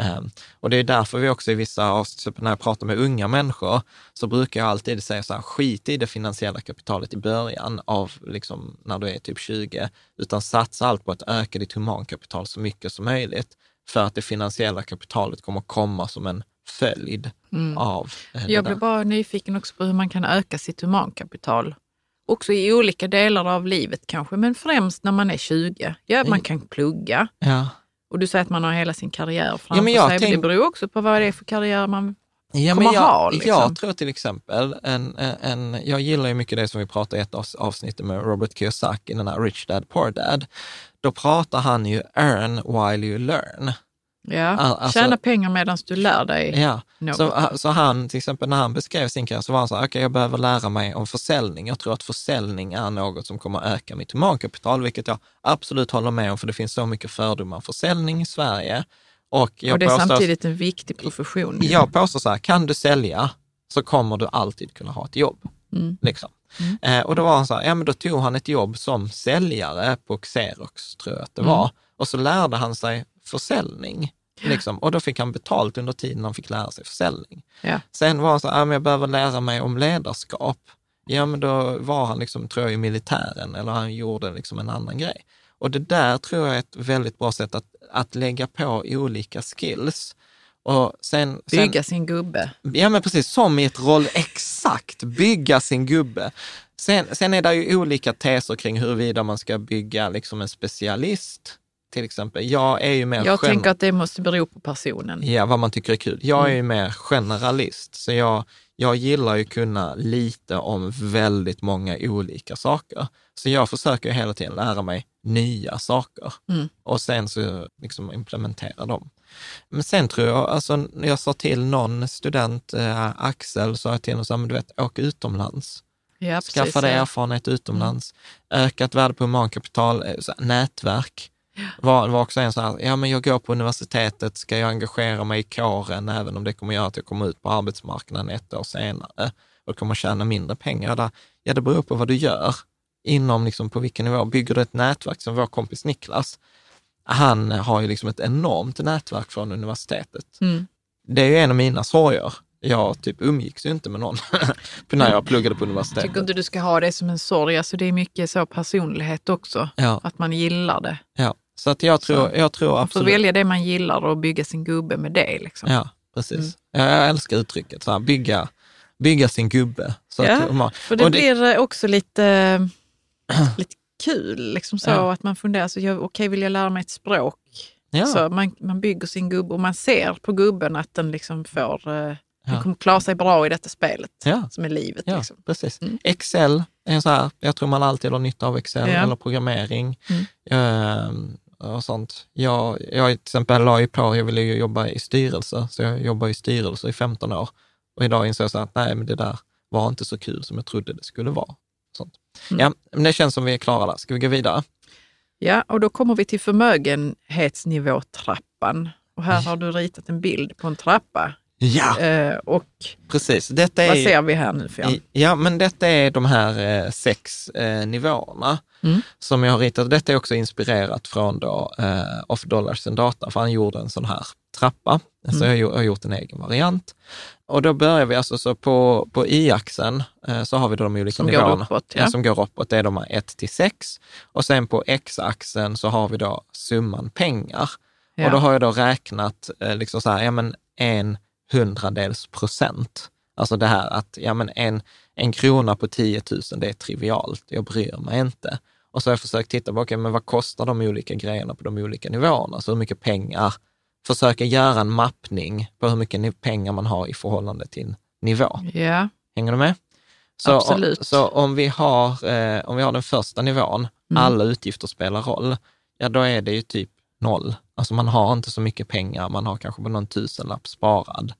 Um, och det är därför vi också i vissa avsnitt, när jag pratar med unga människor, så brukar jag alltid säga så här, skit i det finansiella kapitalet i början av, liksom, när du är typ 20, utan satsa allt på att öka ditt humankapital så mycket som möjligt, för att det finansiella kapitalet kommer komma som en följd av eh, det Jag där. blir bara nyfiken också på hur man kan öka sitt humankapital. Också i olika delar av livet kanske, men främst när man är 20. Ja, man kan plugga. Ja. Och du säger att man har hela sin karriär framför men jag sig. tänk- Det beror också på vad det är för karriär man... Ja, kommer men jag, ha, liksom. jag tror till exempel, en, en, en, jag gillar ju mycket det som vi pratade i ett avs- avsnitt med Robert Kiyosaki, den här Rich Dad Poor Dad. Då pratar han ju earn while you learn. Ja, alltså- tjäna pengar medan du lär dig. Ja, något. så, så han till exempel när han beskrev sin karriär så var han så här, okej jag behöver lära mig om försäljning. Jag tror att försäljning är något som kommer öka mitt humankapital, vilket jag absolut håller med om, för det finns så mycket fördomar om försäljning i Sverige. Och, jag och det är påstår- samtidigt en viktig profession. jag påstår så här, kan du sälja så kommer du alltid kunna ha ett jobb. Mm. Liksom. Eh, och då var han så här, ja men då tog han ett jobb som säljare på Xerox, tror jag att det Mm. var. Och så lärde han sig försäljning. Liksom. Och då fick han betalt under tiden han fick lära sig försäljning. Ja. Sen var han så här, men jag behöver lära mig om ledarskap. Ja, men då var han, liksom, tror jag, i militären eller han gjorde liksom en annan grej. Och det där tror jag är ett väldigt bra sätt att, att lägga på olika skills. Och sen, sen, Bygga sin gubbe. Ja, men precis. Som i ett roll, exakt, bygga sin gubbe. Sen, sen är det ju olika teser kring huruvida man ska bygga liksom en specialist, till exempel. Jag är ju mer Jag tänker att det måste bero på personen. Ja, vad man tycker är kul. Jag är ju mer generalist, så jag, jag gillar ju kunna lite om väldigt många olika saker. Så jag försöker hela tiden lära mig nya saker Mm. och sen så liksom implementera dem. Men sen tror jag, alltså när jag sa till någon student, eh, Axel, sa jag till honom, så här, du vet, åk utomlands. Ja, Skaffa dig ja. erfarenhet utomlands. Ökat värde på humankapital, eh, nätverk. Var, var också en så här, ja men jag går på universitetet, ska jag engagera mig i kåren, även om det kommer göra att jag kommer ut på arbetsmarknaden ett år senare och kommer tjäna mindre pengar där. Ja, det beror på vad du gör, inom liksom på vilken nivå. Bygger du ett nätverk som vår kompis Niklas, han har ju liksom ett enormt nätverk från universitetet. Mm. Det är ju en av mina sorger. Jag typ umgicks ju inte med någon [LAUGHS] när jag pluggade på Jag universitetet. tycker inte du ska ha det som en sorg. Alltså det är mycket så personlighet också. Ja, Att man gillar det. ja. Så att jag tror, jag tror Man får absolut... välja det man gillar och bygga sin gubbe med det. Liksom. Ja, precis. Mm. Ja, jag älskar uttrycket, så här, bygga, bygga sin gubbe. Så Ja, att, man, För det, och blir eh, också lite, [CLEARS THROAT] lite kul. Liksom så, Ja. Att man funderar, så, okej vill jag lära mig ett språk? ja, Så man, man bygger sin gubbe och man ser på gubben att den liksom får, eh, den Ja. kommer klara sig bra i detta spelet Ja. som är livet. ja Liksom. precis. Mm. Excel är så här, jag tror man alltid har nytta av Excel Ja. eller programmering. Mm. Och sånt. Jag, jag till exempel la ju på, jag ville ju jobba i styrelse, så jag jobbar i styrelse i 15 år. Och idag inser jag så att nej, men det där var inte så kul som jag trodde det skulle vara. Sånt. Mm. Ja, men det känns som vi är klara där. Ska vi gå vidare? Ja, och då kommer vi till förmögenhetsnivåtrappan. Och här har du ritat en bild på en trappa. Ja, Eh, och precis. Detta är vad ser vi här nu? I- Ja, men detta är de här eh, sex eh, nivåerna Mm. som jag har ritat. Detta är också inspirerat från då, eh, Off Dollars and Data, för han gjorde en sån här trappa. Så Mm. gjort- jag har gjort en egen variant. Och då börjar vi alltså så på, på y-axeln eh, så har vi då de olika Som går nivåerna. uppåt, ja. som går uppåt, det är de här 1 till 6. Och sen på x-axeln så har vi då summan pengar. Ja. Och då har jag då räknat eh, liksom så här, ja men en hundradels procent. Alltså det här att, ja men en, en krona på 10 000, det är trivialt, jag bryr mig inte. Och så har jag försökt titta på, okay, men vad kostar de olika grejerna på de olika nivåerna? Så hur mycket pengar? Försöka göra en mappning på hur mycket pengar man har i förhållande till nivå. Ja, Hänger du med? Så, Absolut. så om, vi har, eh, om vi har den första nivån, Mm. alla utgifter spelar roll, ja då är det ju typ noll. Alltså man har inte så mycket pengar, man har kanske på någon tusenlapp sparad.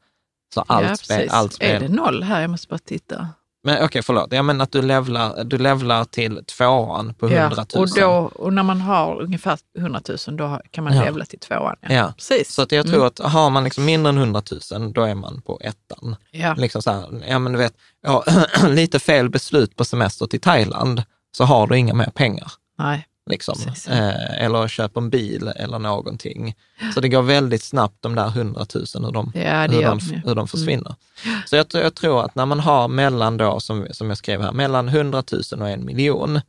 Så allt, ja, spel, allt Är spel. det noll här? Jag måste bara titta. Men okej, förlåt. Jag menar att du levlar, du levlar till tvåan på 100 000. och, då, och när man har ungefär 100 000, då kan man Ja. levla till tvåan. Ja. Ja. Precis. Så att jag tror att har man liksom mindre än 100 000, då är man på ettan. ja. Liksom så här, ja men du vet, ja, [CLEARS THROAT] lite fel beslut på semester till Thailand, så har du inga mer pengar. Nej. Liksom. Eh, eller köp en bil eller någonting. Så det går väldigt snabbt de där 100 000, hur de, Ja, hur de, hur de försvinner. Så jag, tror- jag tror att när man har mellan då, som, som jag skrev här, mellan 100 000 och en miljon,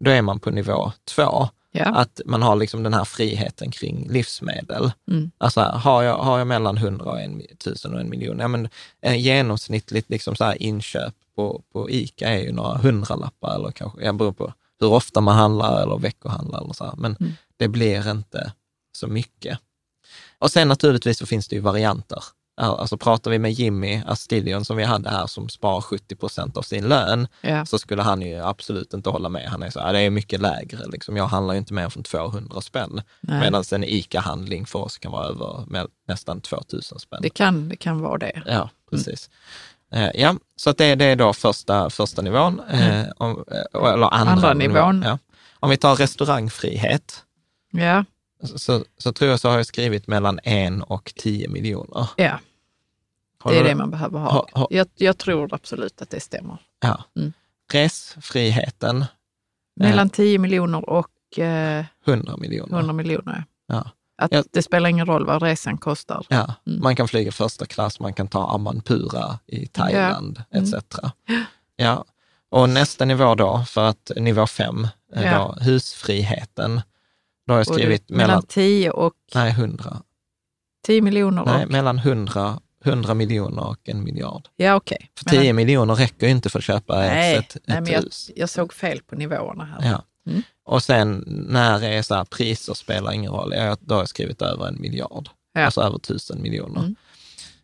då är man på nivå två. Ja. Att man har liksom den här friheten kring livsmedel. Mm. Alltså har jag, har jag mellan 100 och en, 1000 och en miljon, ja men eh, genomsnittligt liksom så inköp på, på ICA är ju några hundralappar eller kanske, jag beror på hur ofta man handlar eller veckohandlar eller så här. Men Mm. det blir inte så mycket. Och sen naturligtvis så finns det ju varianter. Alltså pratar vi med Jimmy Astillion som vi hade här som sparar 70 procent av sin lön, Ja. så skulle han ju absolut inte hålla med. Han är så här, det är mycket lägre. Liksom. Jag handlar ju inte mer från 200 spänn. Nej. Medan en ICA-handling för oss kan vara över med, nästan 2000 spänn. Det, kan, det kan vara det. Ja, precis. Eh, ja, så att det, det är då första, första nivån, eh, om, eh, eller andra, Andra nivån. Ja. Om vi tar restaurangfrihet, Ja. så, så tror jag så har jag skrivit mellan en och 10 miljoner. ja. Har Det är det man behöver ha. Ha- ha- Jag, jag tror absolut att det stämmer. Ja. Mm. Resfriheten, Mellan 10 miljoner och eh, 100 miljoner. 100 miljoner. Ja. Att Ja. Det spelar ingen roll vad resan kostar. Ja, Mm. man kan flyga första klass, man kan ta Amanpura i Thailand Mm. etc. Ja, och nästa nivå då, för att nivå fem, eh, Ja. då, husfriheten, då har jag skrivit mellan mellan, 10 och nej 100, 10 miljoner nej och... mellan 100, 100 miljoner och en miljard. Ja, okej. För 10 miljoner räcker ju inte för att köpa Nej, ett, ett, nej, men jag, hus. jag såg fel på nivåerna här. Ja. Mm. Och sen när är så här, priser spelar ingen roll, jag, då har jag skrivit över en miljard, Ja. alltså över tusen miljoner. Mm.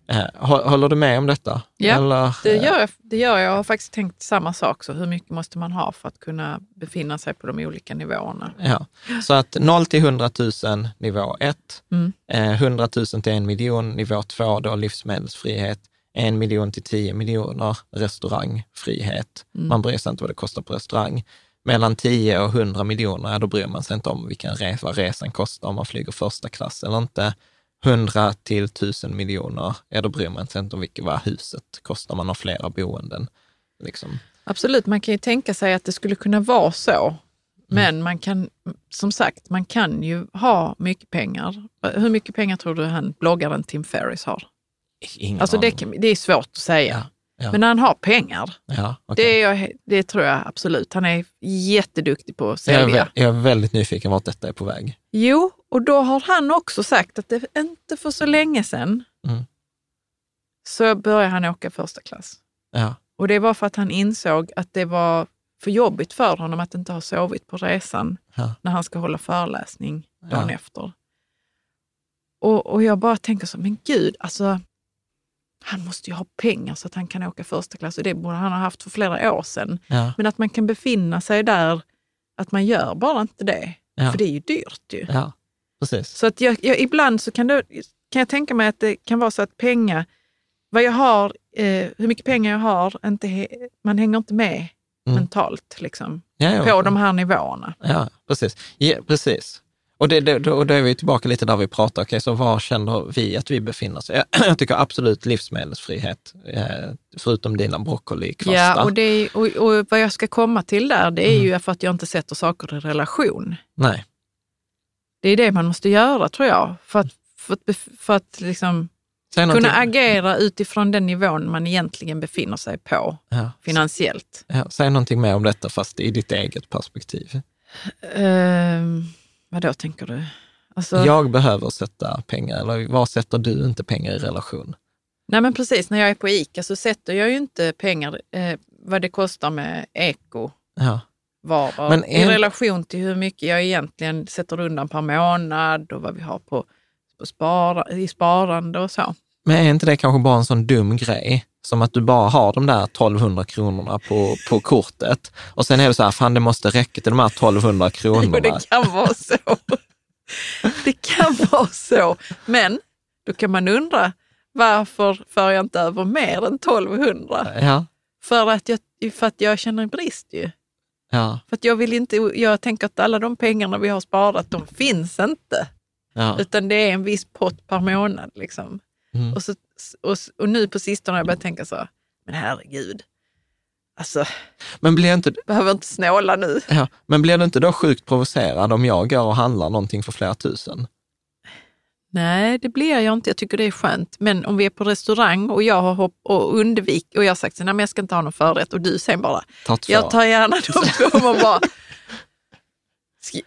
Eh, hå- håller du med om detta? Ja, Eller, Det eh, gör, jag, det gör jag. Jag har faktiskt tänkt samma sak. Så hur mycket måste man ha för att kunna befinna sig på de olika nivåerna? Ja, så att 0 till 100 000 nivå 1, Mm. eh, 100 000 till en miljon nivå 2 då livsmedelsfrihet, en miljon till 10 miljoner restaurangfrihet. Mm. Man bryr sig inte vad det kostar på restaurang. Mellan 10 och 100 miljoner, ja, då bryr man sig inte om vilken resa, vad resan kostar, om man flyger första klass eller inte. 100 till 1000 miljoner, ja då bryr man sig inte om vilket, vad huset kostar, man har flera boenden. Liksom. Absolut, man kan ju tänka sig att det skulle kunna vara så. Men man kan, som sagt, man kan ju ha mycket pengar. Hur mycket pengar tror du han, bloggaren Tim Ferris har? Ingen Alltså det, det är svårt att säga. Ja, ja. Men han har pengar. Ja, okej. Det, är det tror jag absolut. Han är jätteduktig på att sälja. jag är väldigt nyfiken vart detta är på väg. Jo, och då har han också sagt att det inte för så länge sedan Mm. så började han åka första klass. Ja, Och det var för att han insåg att det var för jobbigt för honom att inte ha sovit på resan Ja. när han ska hålla föreläsning dagen efter. Och, och jag bara tänker så, men gud, alltså han måste ju ha pengar så att han kan åka första klass och det borde han ha haft för flera år sedan. ja, Men att man kan befinna sig där, att man gör bara inte det. Ja. För det är ju dyrt ju. ja, precis. Så att jag, jag, ibland så kan, det, kan jag tänka mig att det kan vara så att pengar, vad jag har, eh, hur mycket pengar jag har, inte man hänger inte med Mm. mentalt liksom, Ja, på de här nivåerna. ja precis. Ja, precis. Och det, det, då, då är vi tillbaka lite där vi pratar, okej, så var känner vi att vi befinner oss? [CLEARS THROAT] Jag, tycker absolut livsmedelsfrihet, eh, förutom dina broccolikvastar. Ja, och, det, och, och vad jag ska komma till där, det är Mm. ju för att jag inte sätter saker i relation. Nej, Det är det man måste göra tror jag, för att, för att, för att liksom kunna agera utifrån den nivån man egentligen befinner sig på ja, finansiellt. ja, säg någonting mer om detta, fast i ditt eget perspektiv. Um, vad då tänker du? Alltså, Jag behöver sätta pengar, eller var sätter du inte pengar i relation? Nej men precis, när jag är på ICA så sätter jag ju inte pengar, eh, vad det kostar med eko, Ja, vardag Men i en- relation till hur mycket jag egentligen sätter undan per månad och vad vi har på, på spara, i sparande och så. Men är inte det kanske bara en sån dum grej? Som att du bara har de där 1200 kronorna på, på kortet och sen är det så här, fan det måste räcka till de här 1200 [LAUGHS] Jo, kronorna. det kan vara så. Det kan vara så. Men då kan man undra, varför för jag inte över mer än 1200? Ja, För att jag, för att jag känner en brist ju. ja, För att jag vill inte, jag tänker att alla de pengarna vi har sparat, de finns inte. ja. Utan det är en viss pott per månad. Liksom. Mm. Och, så, och, och nu på sistone har jag börjat tänka så, men herregud, alltså Men blir inte, behöver inte snåla nu. ja, men blir du inte då sjukt provocerad om jag går och handlar någonting för flera tusen? Nej, det blir jag inte. Jag tycker det är skönt. Men om vi är på restaurang och jag har hopp och undvik och jag har sagt men jag ska inte ha någon förrätt och du sen bara, Ta jag tar gärna de två. Man bara, ska,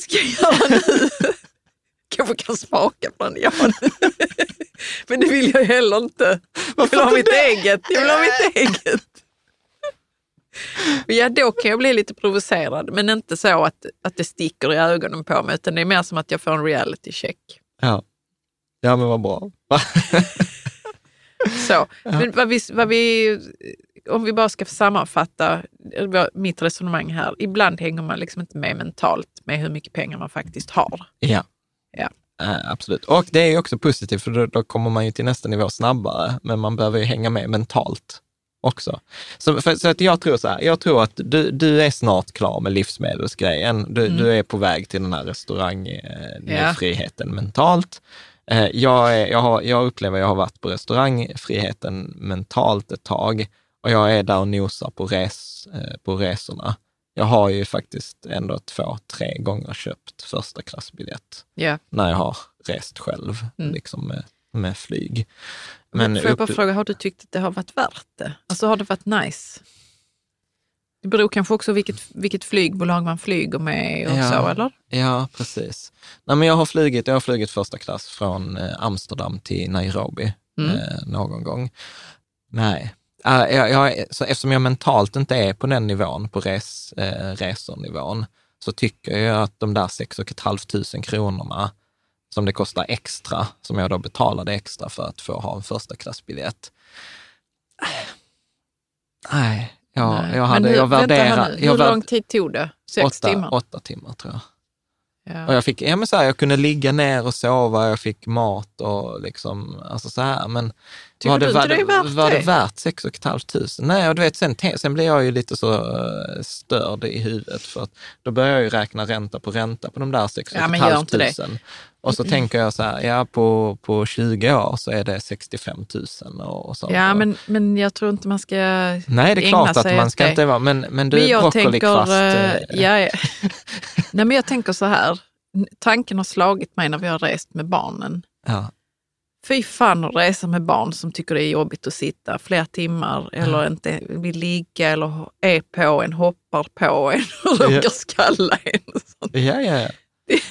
ska jag göra nu? Kanske kan smaka på den. Ja. [LAUGHS] Men det vill jag heller inte. Jag vill ha mitt eget. Jag vill ha mitt eget. Ja, då kan jag bli lite provocerad, men inte så att, att det sticker i ögonen på mig, utan det är mer som att jag får en reality check. Ja. ja, men vad bra. Så. Men vad vi, vad vi, om vi bara ska sammanfatta mitt resonemang här. Ibland hänger man liksom inte med mentalt med hur mycket pengar man faktiskt har. Ja. Ja. Eh, absolut. Och det är ju också positivt, för då, då kommer man ju till nästa nivå snabbare, men man behöver ju hänga med mentalt också. Så, för, så att jag tror så här, jag tror att du, du är snart klar med livsmedelsgrejen. Du, du är på väg till den här restaurangfriheten Ja. mentalt. Eh, jag, är, jag, har, jag upplever att jag har varit på restaurangfriheten mentalt ett tag och jag är där och nosar på, res, eh, på resorna. Jag har ju faktiskt ändå två, tre gånger köpt första klassbiljett Ja. när jag har rest själv, Mm. liksom med, med flyg. Men Men Får jag bara upp- fråga, har du tyckt att det har varit värt det? Alltså har det varit nice? Det beror kanske också vilket, vilket flygbolag man flyger med och Ja. så, eller? Ja, precis. Nej, men jag, har flugit, jag har flugit första klass från eh, Amsterdam till Nairobi Mm. eh, någon gång. Nej, jag, jag, så eftersom jag mentalt inte är på den nivån, på res, eh, resornivån, så tycker jag att de där 6 500 kronorna som det kostar extra, som jag då betalade extra för att få ha en första klassbiljett. Nej, jag, Nej. jag, hade, hur, jag jag Hur värd- lång tid tog det? Sex åtta, timmar? Åtta timmar tror jag. Ja. Och jag, fick, ja, men så här, jag kunde ligga ner och sova, jag fick mat och liksom, alltså så här. Men Tycker var det, du var, inte det är värt var det det? värt 6 500? Nej, och du vet, sen, sen blir jag ju lite så eh, störd i huvudet för att då börjar jag ju räkna ränta på ränta på de där 6 Ja, men gör inte 500. Och så tänker jag så här, ja på, på 20 år så är det 65 000 och, och sånt. Ja, men, men jag tror inte man ska Nej, det är klart att man ska det. inte vara, men, men du Men jag broccolikvast. tänker, eh, ja, ja. [LAUGHS] Nej, men jag tänker så här, tanken har slagit mig när vi har rest med barnen. ja. Fy fan att resa med barn som tycker det är jobbigt att sitta flera timmar eller inte vill ligga eller är på en, hoppar på en [LAUGHS] och råkar skalla en. Ja, ja, ja.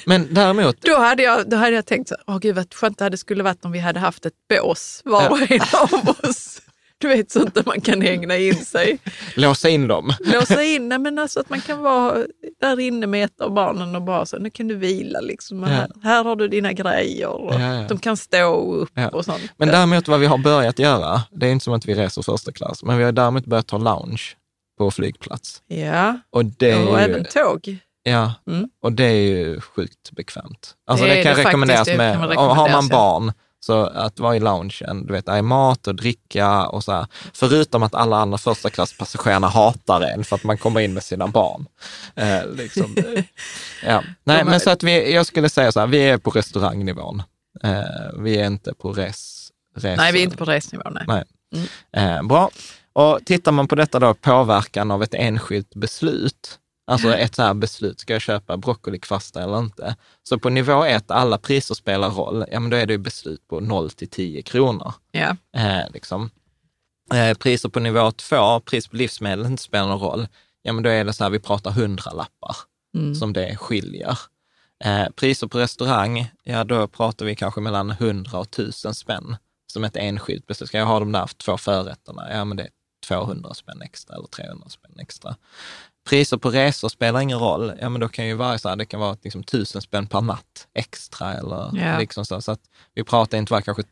Men däremot, Då hade jag, då hade jag tänkt åh gud vad skönt det hade skulle varit om vi hade haft ett bås var och en av oss. Du vet sånt där man kan hängna in sig. låsa in dem. Låsa in, nej, men alltså att man kan vara där inne med ett av barnen och bara så, nu kan du vila liksom. Ja. Här, här har du dina grejer. Och Ja, ja. De kan stå upp och sånt. Men däremot vad vi har börjat göra, det är inte som att vi reser första klass, men vi har däremot börjat ta lounge på flygplats. Ja, Och det är och ju, även tåg. ja, Mm. och det är ju sjukt bekvämt. Alltså Det det, kan det rekommenderas faktiskt, med, kan och har man barn, så att vara i loungen, du vet, det är mat och dricka och så här. Förutom att alla andra första klasspassagerarna hatar en för att man kommer in med sina barn. Eh, liksom. [LAUGHS] ja. Nej, men så att vi, jag skulle säga så här, vi är på restaurangnivån. Eh, vi är inte på res, res Nej, vi är inte på resnivå. Nej. Nej. Eh, bra. Och tittar man på detta då, påverkan av ett enskilt beslut, alltså ett så här beslut, ska jag köpa broccolikvasta eller inte? Så på nivå ett, alla priser spelar roll, ja men då är det ju beslut på 0 till 10 kronor. Ja. Eh, liksom. eh, priser på nivå två, pris på livsmedel inte spelar någon roll, ja men då är det så här, vi pratar hundralappar Mm. som det skiljer. Eh, priser på restaurang, ja då pratar vi kanske mellan 100 och 1000 spänn som ett enskilt beslut. Ska jag ha de där två förrätterna, ja men det är 200 spänn extra eller 300 spänn extra. Priser på resor spelar ingen roll. Ja, men då kan ju vara så här, det kan vara liksom tusen spänn per natt extra eller Ja. liksom så. Så att vi pratar inte bara kanske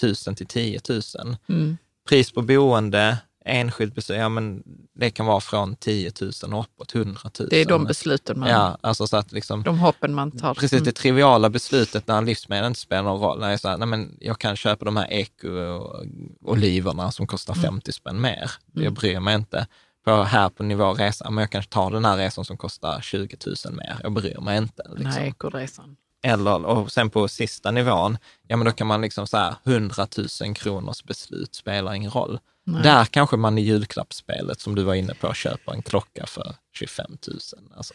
tusen till tio tusen. Mm. Pris på boende, enskilt besök, ja men det kan vara från 10 000 och uppåt 100 000. Det är de besluten man, Ja, alltså så att liksom, de hoppen man tar. precis Mm. det triviala beslutet när livsmedel inte spelar någon roll. När jag, så här, nej men jag kan köpa de här eko-oliverna som kostar Mm. 50 spänn mer. Jag bryr mig inte. På, här på nivå resa, men jag kanske tar den här resan som kostar 20 000 mer. Jag bryr mig inte. Liksom. här ekoresan. Eller, och sen på sista nivån, ja men då kan man liksom så här, 100 000 kronors beslut spelar ingen roll. Nej. Där kanske man i julklappsspelet, som du var inne på, köper en klocka för 25 000. Alltså.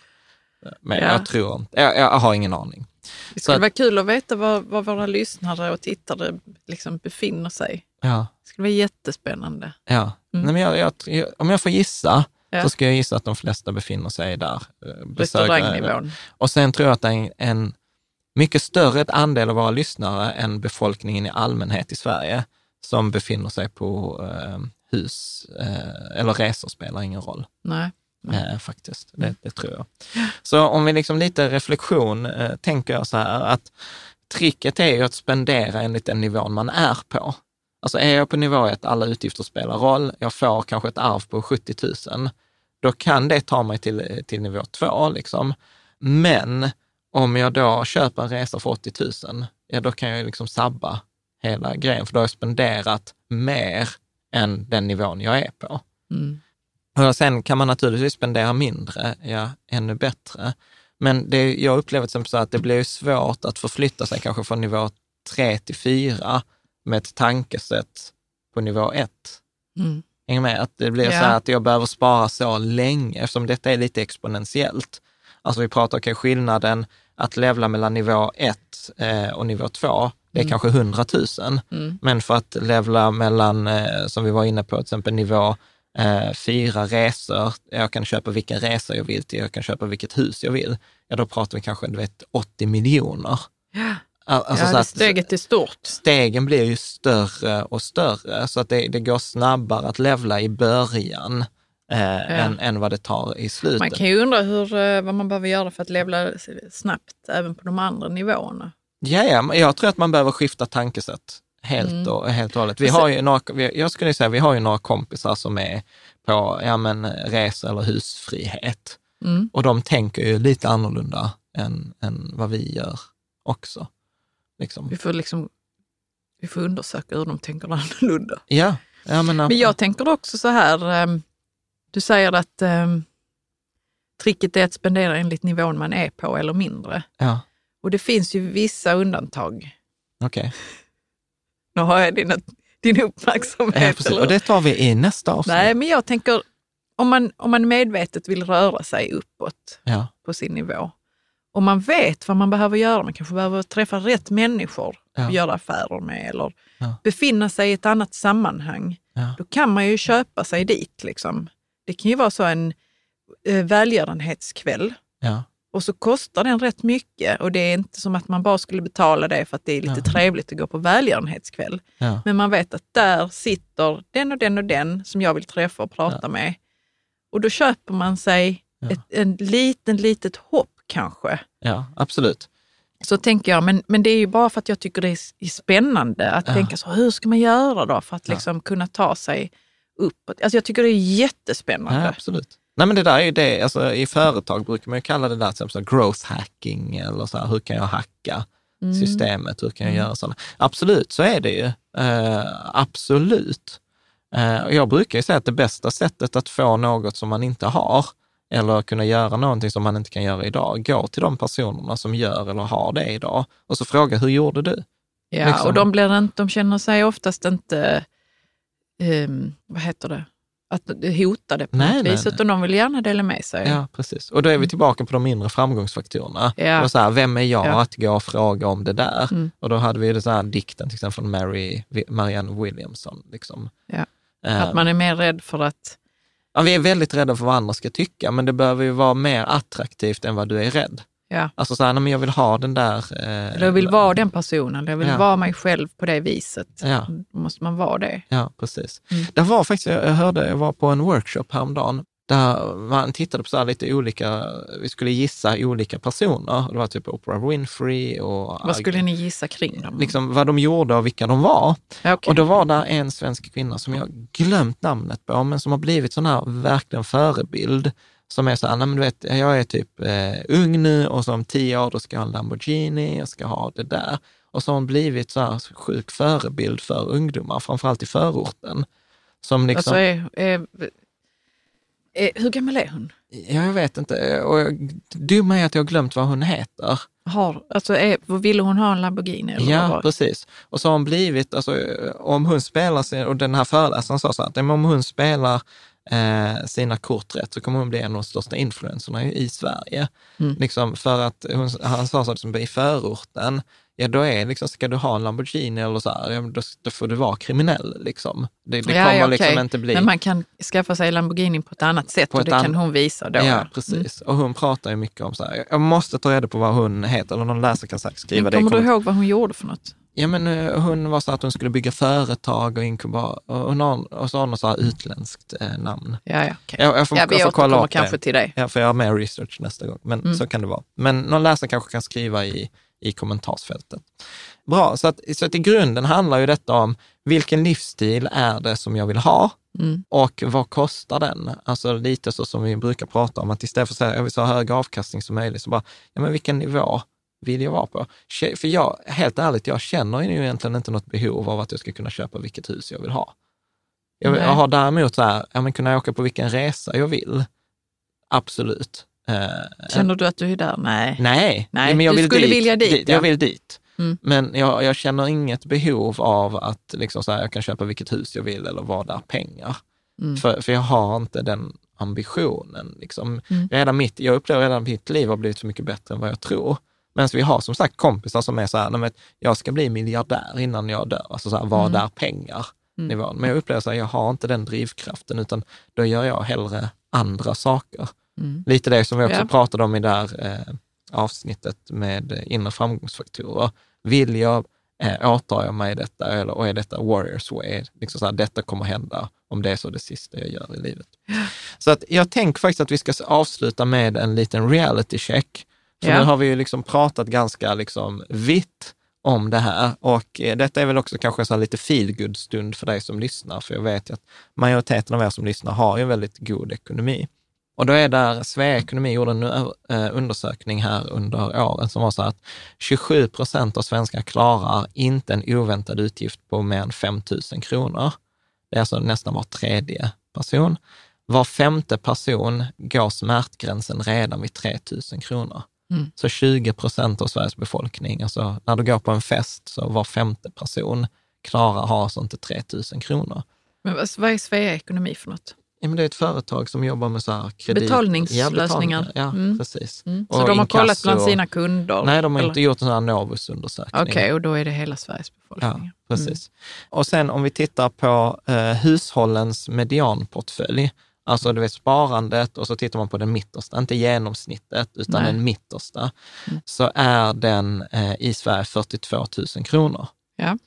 Men Ja. jag tror inte, jag, jag har ingen aning. Det Så skulle att- vara kul att veta var, var våra lyssnare och tittare liksom befinner sig. Ja, Det skulle vara jättespännande. ja. Mm. Nej, men jag, jag, om jag får gissa, Ja. så ska jag gissa att de flesta befinner sig där. eh. Restaurangnivån. Och sen tror jag att det är en, en mycket större andel av våra lyssnare än befolkningen i allmänhet i Sverige som befinner sig på eh, hus eh, eller resor spelar ingen roll. Nej. Eh, faktiskt, det, det tror jag. Så om vi liksom lite reflektion, eh, tänker jag så här att tricket är ju att spendera enligt den nivån man är på. Alltså är jag på nivå att alla utgifter spelar roll, jag får kanske ett arv på 70 000, då kan det ta mig till, till nivå två. Liksom. Men om jag då köper en resa för 80 000, ja då kan jag liksom sabba hela grejen, för då har jag spenderat mer än den nivån jag är på. Mm. Och sen kan man naturligtvis spendera mindre, ja, ännu bättre. Men det, jag upplever exempel så att det blir svårt att förflytta sig kanske från nivå 3 till 4 med ett tankesätt på nivå 1. Mm. Hänger med? Att det blir Ja. så här att jag behöver spara så länge, eftersom detta är lite exponentiellt. Alltså vi pratar om skillnaden att levla mellan nivå 1 eh, och nivå 2, det är kanske 100 000. Mm. Men för att levla mellan, eh, som vi var inne på, till exempel nivå eh, fyra resor, jag kan köpa vilken resa jag vill till, jag kan köpa vilket hus jag vill, ja då pratar vi kanske du vet, 80 miljoner. Al- Alltså ja så att steget är stort. stegen blir ju större och större, så att det, det går snabbare att levla i början eh, än, än vad det tar i slutet. Man kan ju undra hur, eh, vad man behöver göra för att levla snabbt även på de andra nivåerna. Ja, ja, jag tror att man behöver skifta tankesätt helt, Mm. och, helt och hållet. Vi har ju några, jag skulle säga vi har ju några kompisar som är på ja, men, resa eller husfrihet. Mm. Och de tänker ju lite annorlunda än, än vad vi gör också. Liksom. Vi får liksom vi får undersöka hur de tänker [LAUGHS] annorlunda. Ja, ja men, Men jag tänker också så här, ehm, du säger att um, tricket är att spendera enligt nivån man är på eller mindre. Ja, Och det finns ju vissa undantag. okej. [LAUGHS] Nu har jag din, din uppmärksamhet. Ja? Och det tar vi i nästa avsnitt. Nej, men jag tänker om man, om man medvetet vill röra sig uppåt Ja, på sin nivå och man vet vad man behöver göra, man kanske behöver träffa rätt människor Ja. att göra affärer med eller Ja. befinna sig i ett annat sammanhang. ja, Då kan man ju köpa sig dit. Liksom. Det kan ju vara så en eh, välgörenhetskväll ja, och så kostar den rätt mycket och det är inte som att man bara skulle betala det för att det är lite trevligt att gå på välgörenhetskväll. Men man vet att där sitter den och den och den som jag vill träffa och prata med. Och då köper man sig ett en liten, litet hopp kanske. ja, absolut. Så tänker jag, men, men det är ju bara för att jag tycker det är, spännande att Ja. tänka så, hur ska man göra då för att Ja. liksom kunna ta sig uppåt? Alltså jag tycker det är jättespännande. Ja, absolut. Nej, men det där är ju det, alltså, i företag brukar man ju kalla det där till exempel growth hacking eller så här, hur kan jag hacka Mm. systemet, hur kan jag göra sådana? Absolut, så är det ju. Eh, absolut. Och jag brukar ju säga att det bästa sättet att få något som man inte har, eller kunna göra någonting som man inte kan göra idag, gå till de personerna som gör eller har det idag och så fråga, hur gjorde du? Ja, liksom. och de, blir inte, de känner sig oftast inte, ehm, vad heter det, att hotade på Nej, något nej, vis, nej. utan de vill gärna dela med sig. Ja, precis. Och då är vi tillbaka på de mindre framgångsfaktorerna. Ja. Och så här, vem är jag Ja. att gå och fråga om det där? Mm. Och då hade vi den här dikten till exempel från Mary, Marianne Williamson. Liksom. Ja. Eh, Att man är mer rädd för att, ja, vi är väldigt rädda för vad andra ska tycka, men det behöver ju vara mer attraktivt än vad du är rädd. ja, Alltså så här, nej, men jag vill ha den där... Eh, eller jag vill vara den personen, eller jag vill Ja. vara mig själv på det viset. Ja. Då måste man vara det. Ja, precis. Mm. Det var faktiskt, jag hörde, jag var på en workshop häromdagen där man tittade på så lite olika, vi skulle gissa olika personer. Det var typ Oprah Winfrey och... Vad skulle ni gissa kring dem? Liksom vad de gjorde och vilka de var. Ja, okej. Och då var där en svensk kvinna som jag glömt namnet på, men som har blivit sån här verkligen förebild. Som är så här, nej men du vet, jag är typ eh, ung nu och så om tio år då ska jag ha en Lamborghini, jag ska ha det där. Och så har hon blivit så här sjuk förebild för ungdomar, framförallt i förorten. Som liksom, Alltså, är, är, hur gammal är hon? ja, jag vet inte, och jag, dumma är att jag har glömt vad hon heter. Har, alltså är, ville hon ha en Lamborghini? Eller vad Ja, var det? precis. Och så har hon blivit, alltså om hon spelar, sin, och den här föreläsaren sa så att om hon spelar eh, sina kort rätt så kommer hon bli en av de största influencerna i, i Sverige. Mm. Liksom för att hon, han sa så att liksom, i förorten, ja då är liksom, ska du ha en Lamborghini eller så här, ja, då, då får du vara kriminell liksom. Det, det Ja, kommer ja, liksom inte bli... Men man kan skaffa sig Lamborghini på ett annat sätt På och det an- kan hon visa då. Ja, precis. Och hon pratar ju mycket om så här, jag måste ta reda på vad hon heter, eller någon läsare kan säkert skriva Men det. kommer du ihåg vad hon gjorde för något? Ja, men eh, hon var så att hon skulle bygga företag och inkubator och, och, så har hon så här utländskt eh, namn. Ja, ja, okej. Jag, jag får, ja jag vi får kolla upp kanske det. till det. Jag får göra mer research nästa gång, men Mm. så kan det vara. Men någon läsare kanske kan skriva i, i kommentarsfältet. Bra, så att, så att i grunden handlar ju detta om vilken livsstil är det som jag vill ha Mm. och vad kostar den? Alltså lite så som vi brukar prata om, att istället för att säga jag vill så hög avkastning som möjligt, så bara, ja men vilken nivå vill jag vara på? För jag, helt ärligt, jag känner ju egentligen inte något behov av att jag ska kunna köpa vilket hus jag vill ha. Jag, jag har däremot så här, ja men kunna åka på vilken resa jag vill. Absolut. Eh, Känner du att du är där? Nej. Nej, Nej, men jag du vill skulle dit. vilja dit, ja. Jag vill dit. Mm. Men jag, jag känner inget behov av att liksom så här, jag kan köpa vilket hus jag vill eller vad där pengar. Mm. För, för jag har inte den ambitionen. Liksom. Mm. Redan mitt, jag upplever redan att mitt liv har blivit så mycket bättre än vad jag tror. Men vi har som sagt kompisar som är så här, "Nej, men jag ska bli miljardär innan jag dör. Alltså så här, vad Mm. är pengar? Mm. Nivån. Men jag upplever här, jag har inte den drivkraften, utan då gör jag hellre andra saker. Mm. Lite det som vi också Ja. pratade om i det här eh, avsnittet med inre framgångsfaktorer. Vill jag, eh, åtar jag mig detta eller, och är detta warriors way? Liksom så här, detta kommer hända om det är så det sista jag gör i livet. Så att jag tänker faktiskt att vi ska avsluta med en liten reality check. För Ja. nu har vi ju liksom pratat ganska liksom vitt om det här och eh, detta är väl också kanske en sån lite feelgood stund för dig som lyssnar, för jag vet att majoriteten av er som lyssnar har ju en väldigt god ekonomi. Och då är där Svea Ekonomi gjorde en undersökning här under åren som var så att 27 procent av svenskar klarar inte en oväntad utgift på mer än 5 000 kronor. Det är alltså nästan var tredje person. Var femte person går smärtgränsen redan vid 3 000 kronor. Mm. Så 20 procent av Sveriges befolkning, alltså när du går på en fest så var femte person klarar, har alltså inte 3 000 kronor. Men vad är Svea ekonomi för något? Ja, men det är ett företag som jobbar med så här kredit... Betalningslösningar. Ja, ja Mm. precis. Mm. Så de har kollat bland sina kunder? Nej, de har eller? inte gjort en sån här Novus-undersökning. Okej, och då är det hela Sveriges Ja, befolkning. precis. Och sen om vi tittar på eh, hushållens medianportfölj, alltså du vet sparandet och så tittar man på den mittersta, inte genomsnittet utan Nej. den mittersta, Mm. så är den eh, i Sverige 42 000 kronor. Ja.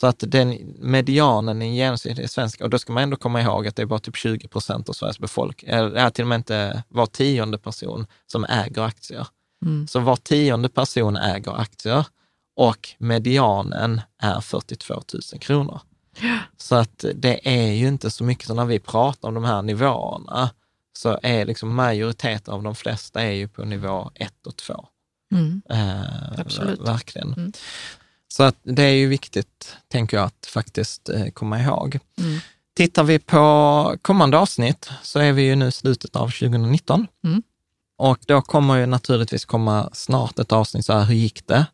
Så att den medianen i genomsnitt är svensk, och då ska man ändå komma ihåg att det är bara typ 20 procent av Sveriges befolkning, eller till och med inte var tionde person som äger aktier. Mm. Så var tionde person äger aktier och medianen är 42 000 kronor. Så att det är ju inte så mycket, så när vi pratar om de här nivåerna, så är liksom majoriteten av de flesta är ju på nivå 1 och 2. Mm. Eh, Absolut. Verkligen. Mm. Så att det är ju viktigt, tänker jag, att faktiskt eh, komma ihåg. Mm. Tittar vi på kommande avsnitt så är vi ju nu i slutet av 2019. Mm. Och då kommer ju naturligtvis komma snart ett avsnitt så här, hur gick det?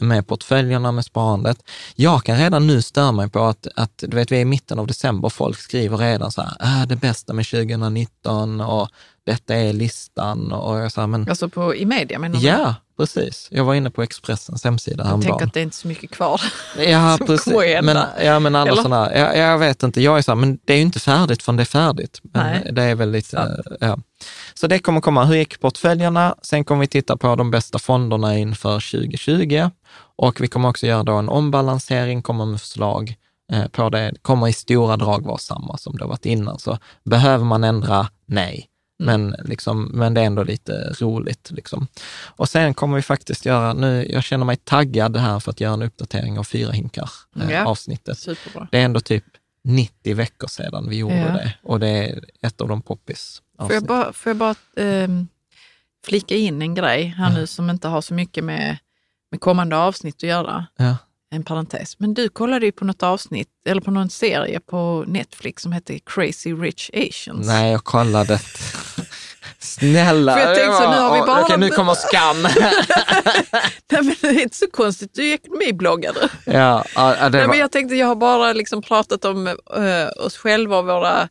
med portföljerna, med sparandet. Jag kan redan nu störa mig på att, att du vet, vi är i mitten av december, folk skriver redan så här, äh, det bästa med 2019 och detta är listan och jag sa, men Alltså på, i media menar du? ja, precis. Jag var inne på Expressens hemsida Jag tänker häromdagen. att det är inte så mycket kvar. Ja, [LAUGHS] som precis. kommer Men, hända. ja, men alla sådana, ja, jag vet inte, jag är så här, men det är ju inte färdigt förrän det är färdigt. Men Nej. det är väl lite, Sant. ja. Så det kommer komma, hur gick portföljerna? Sen kommer vi titta på de bästa fonderna inför 2020 och vi kommer också göra då en ombalansering, komma med förslag eh, på det. Det kommer i stora drag vara samma som det har varit innan. Så behöver man ändra? Nej. Men, liksom, men det är ändå lite roligt. Liksom. Och sen kommer vi faktiskt göra, nu, jag känner mig taggad här för att göra en uppdatering av Fyra hinkar, eh, Ja. avsnittet. Superbra. Det är ändå typ 90 veckor sedan vi gjorde Ja. det och det är ett av de poppis Får jag bara, får jag bara ehm, flika in en grej här nu som inte har så mycket med, med kommande avsnitt att göra. En parentes. Men du kollade ju på något avsnitt, eller på någon serie på Netflix som heter Crazy Rich Asians. Nej, jag kollade. Snälla. För jag tänkte så, nu har vi bara- Okej, nu kommer skam. [LAUGHS] Nej, men det är inte så konstigt, du är ekonomibloggare. ja, ja, det Nej, var, men jag tänkte, jag har bara liksom pratat om eh, oss själva och våra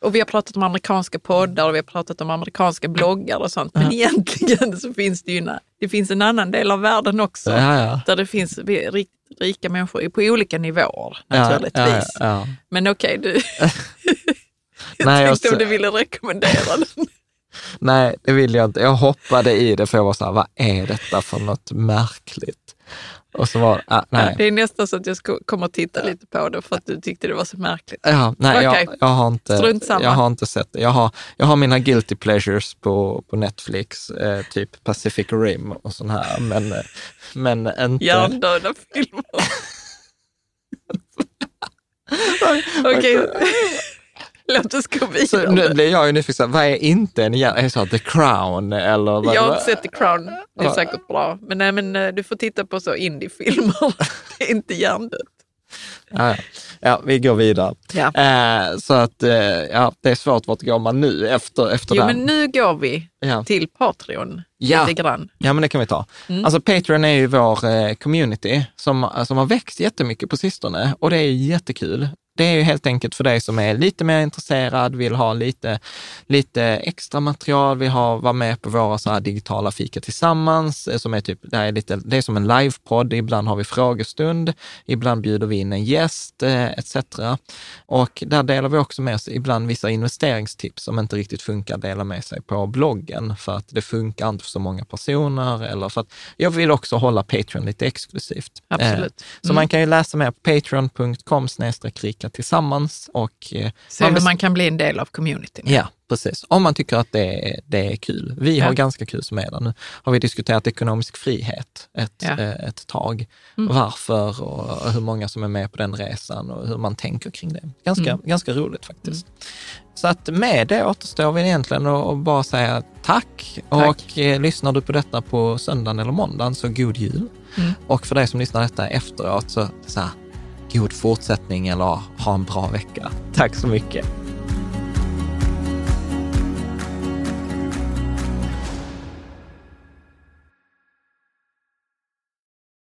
och vi har pratat om amerikanska poddar och vi har pratat om amerikanska bloggar och sånt. Men egentligen så finns det ju en, det finns en annan del av världen också. ja, ja. Där det finns riktigt rika människor på olika nivåer naturligtvis. Men okej, du, [LAUGHS] [LAUGHS] jag Nej, jag tänkte om ser- du ville rekommendera den. [LAUGHS] Nej, det vill jag inte. Jag hoppade i det för jag var så här, vad är detta för något märkligt? Och så var ah, nej. Det är nästan så att jag ska, kommer att titta lite på det för att du tyckte det var så märkligt. Ja, nej, Okej. jag, jag, har inte, jag har inte sett det. Jag har, jag har mina guilty pleasures på, på Netflix, eh, typ Pacific Rim och sån här, men, men inte... Hjärndöda filmer. [LAUGHS] Okej, låt oss gå Så vidare. nu blir jag ju nyfiken, vad är inte en hjärna? Är det så The Crown eller? Vad, Jag har inte sett The Crown, det är säkert bra. Men, nej, men eh, du får titta på så indiefilmer. [LAUGHS] Det är inte hjärndött. Ja, ja. vi går vidare. Ja. Eh, så att, eh, ja, det är svårt vart går man nu efter, efter Jo, den. men nu går vi Ja. till Patreon Ja. lite grann. Ja, men det kan vi ta. Mm. Alltså Patreon är ju vår eh, community som, som har växt jättemycket på sistone och det är jättekul. Det är ju helt enkelt för dig som är lite mer intresserad, vill ha lite, lite extra material, vill ha, vara med på våra så här digitala fika tillsammans, eh, som är typ, det är, lite, det är som en livepodd, ibland har vi frågestund, ibland bjuder vi in en gäst eh, etc. Och där delar vi också med oss ibland vissa investeringstips som inte riktigt funkar, dela med sig på bloggen för att det funkar inte för så många personer eller för att jag vill också hålla Patreon lite exklusivt. Absolut. Eh, Så man kan ju läsa mer på patreon.com rika tillsammans och eh, Se bes- man kan bli en del av communityn. Ja, precis. Om man tycker att det är, det är kul. Vi har Ja. ganska kul som är där nu. Har vi diskuterat ekonomisk frihet ett, Ja. Mm. eh, ett tag. Varför och hur många som är med på den resan och hur man tänker kring det. Ganska, Mm. ganska roligt faktiskt. Så att med det återstår vi egentligen att att bara säga tack. Tack. Och eh, lyssnar du på detta på söndagen eller måndagen så god jul. Mm. Och för dig som lyssnar detta efteråt så, så här, god fortsättning eller ha en bra vecka. Tack så mycket.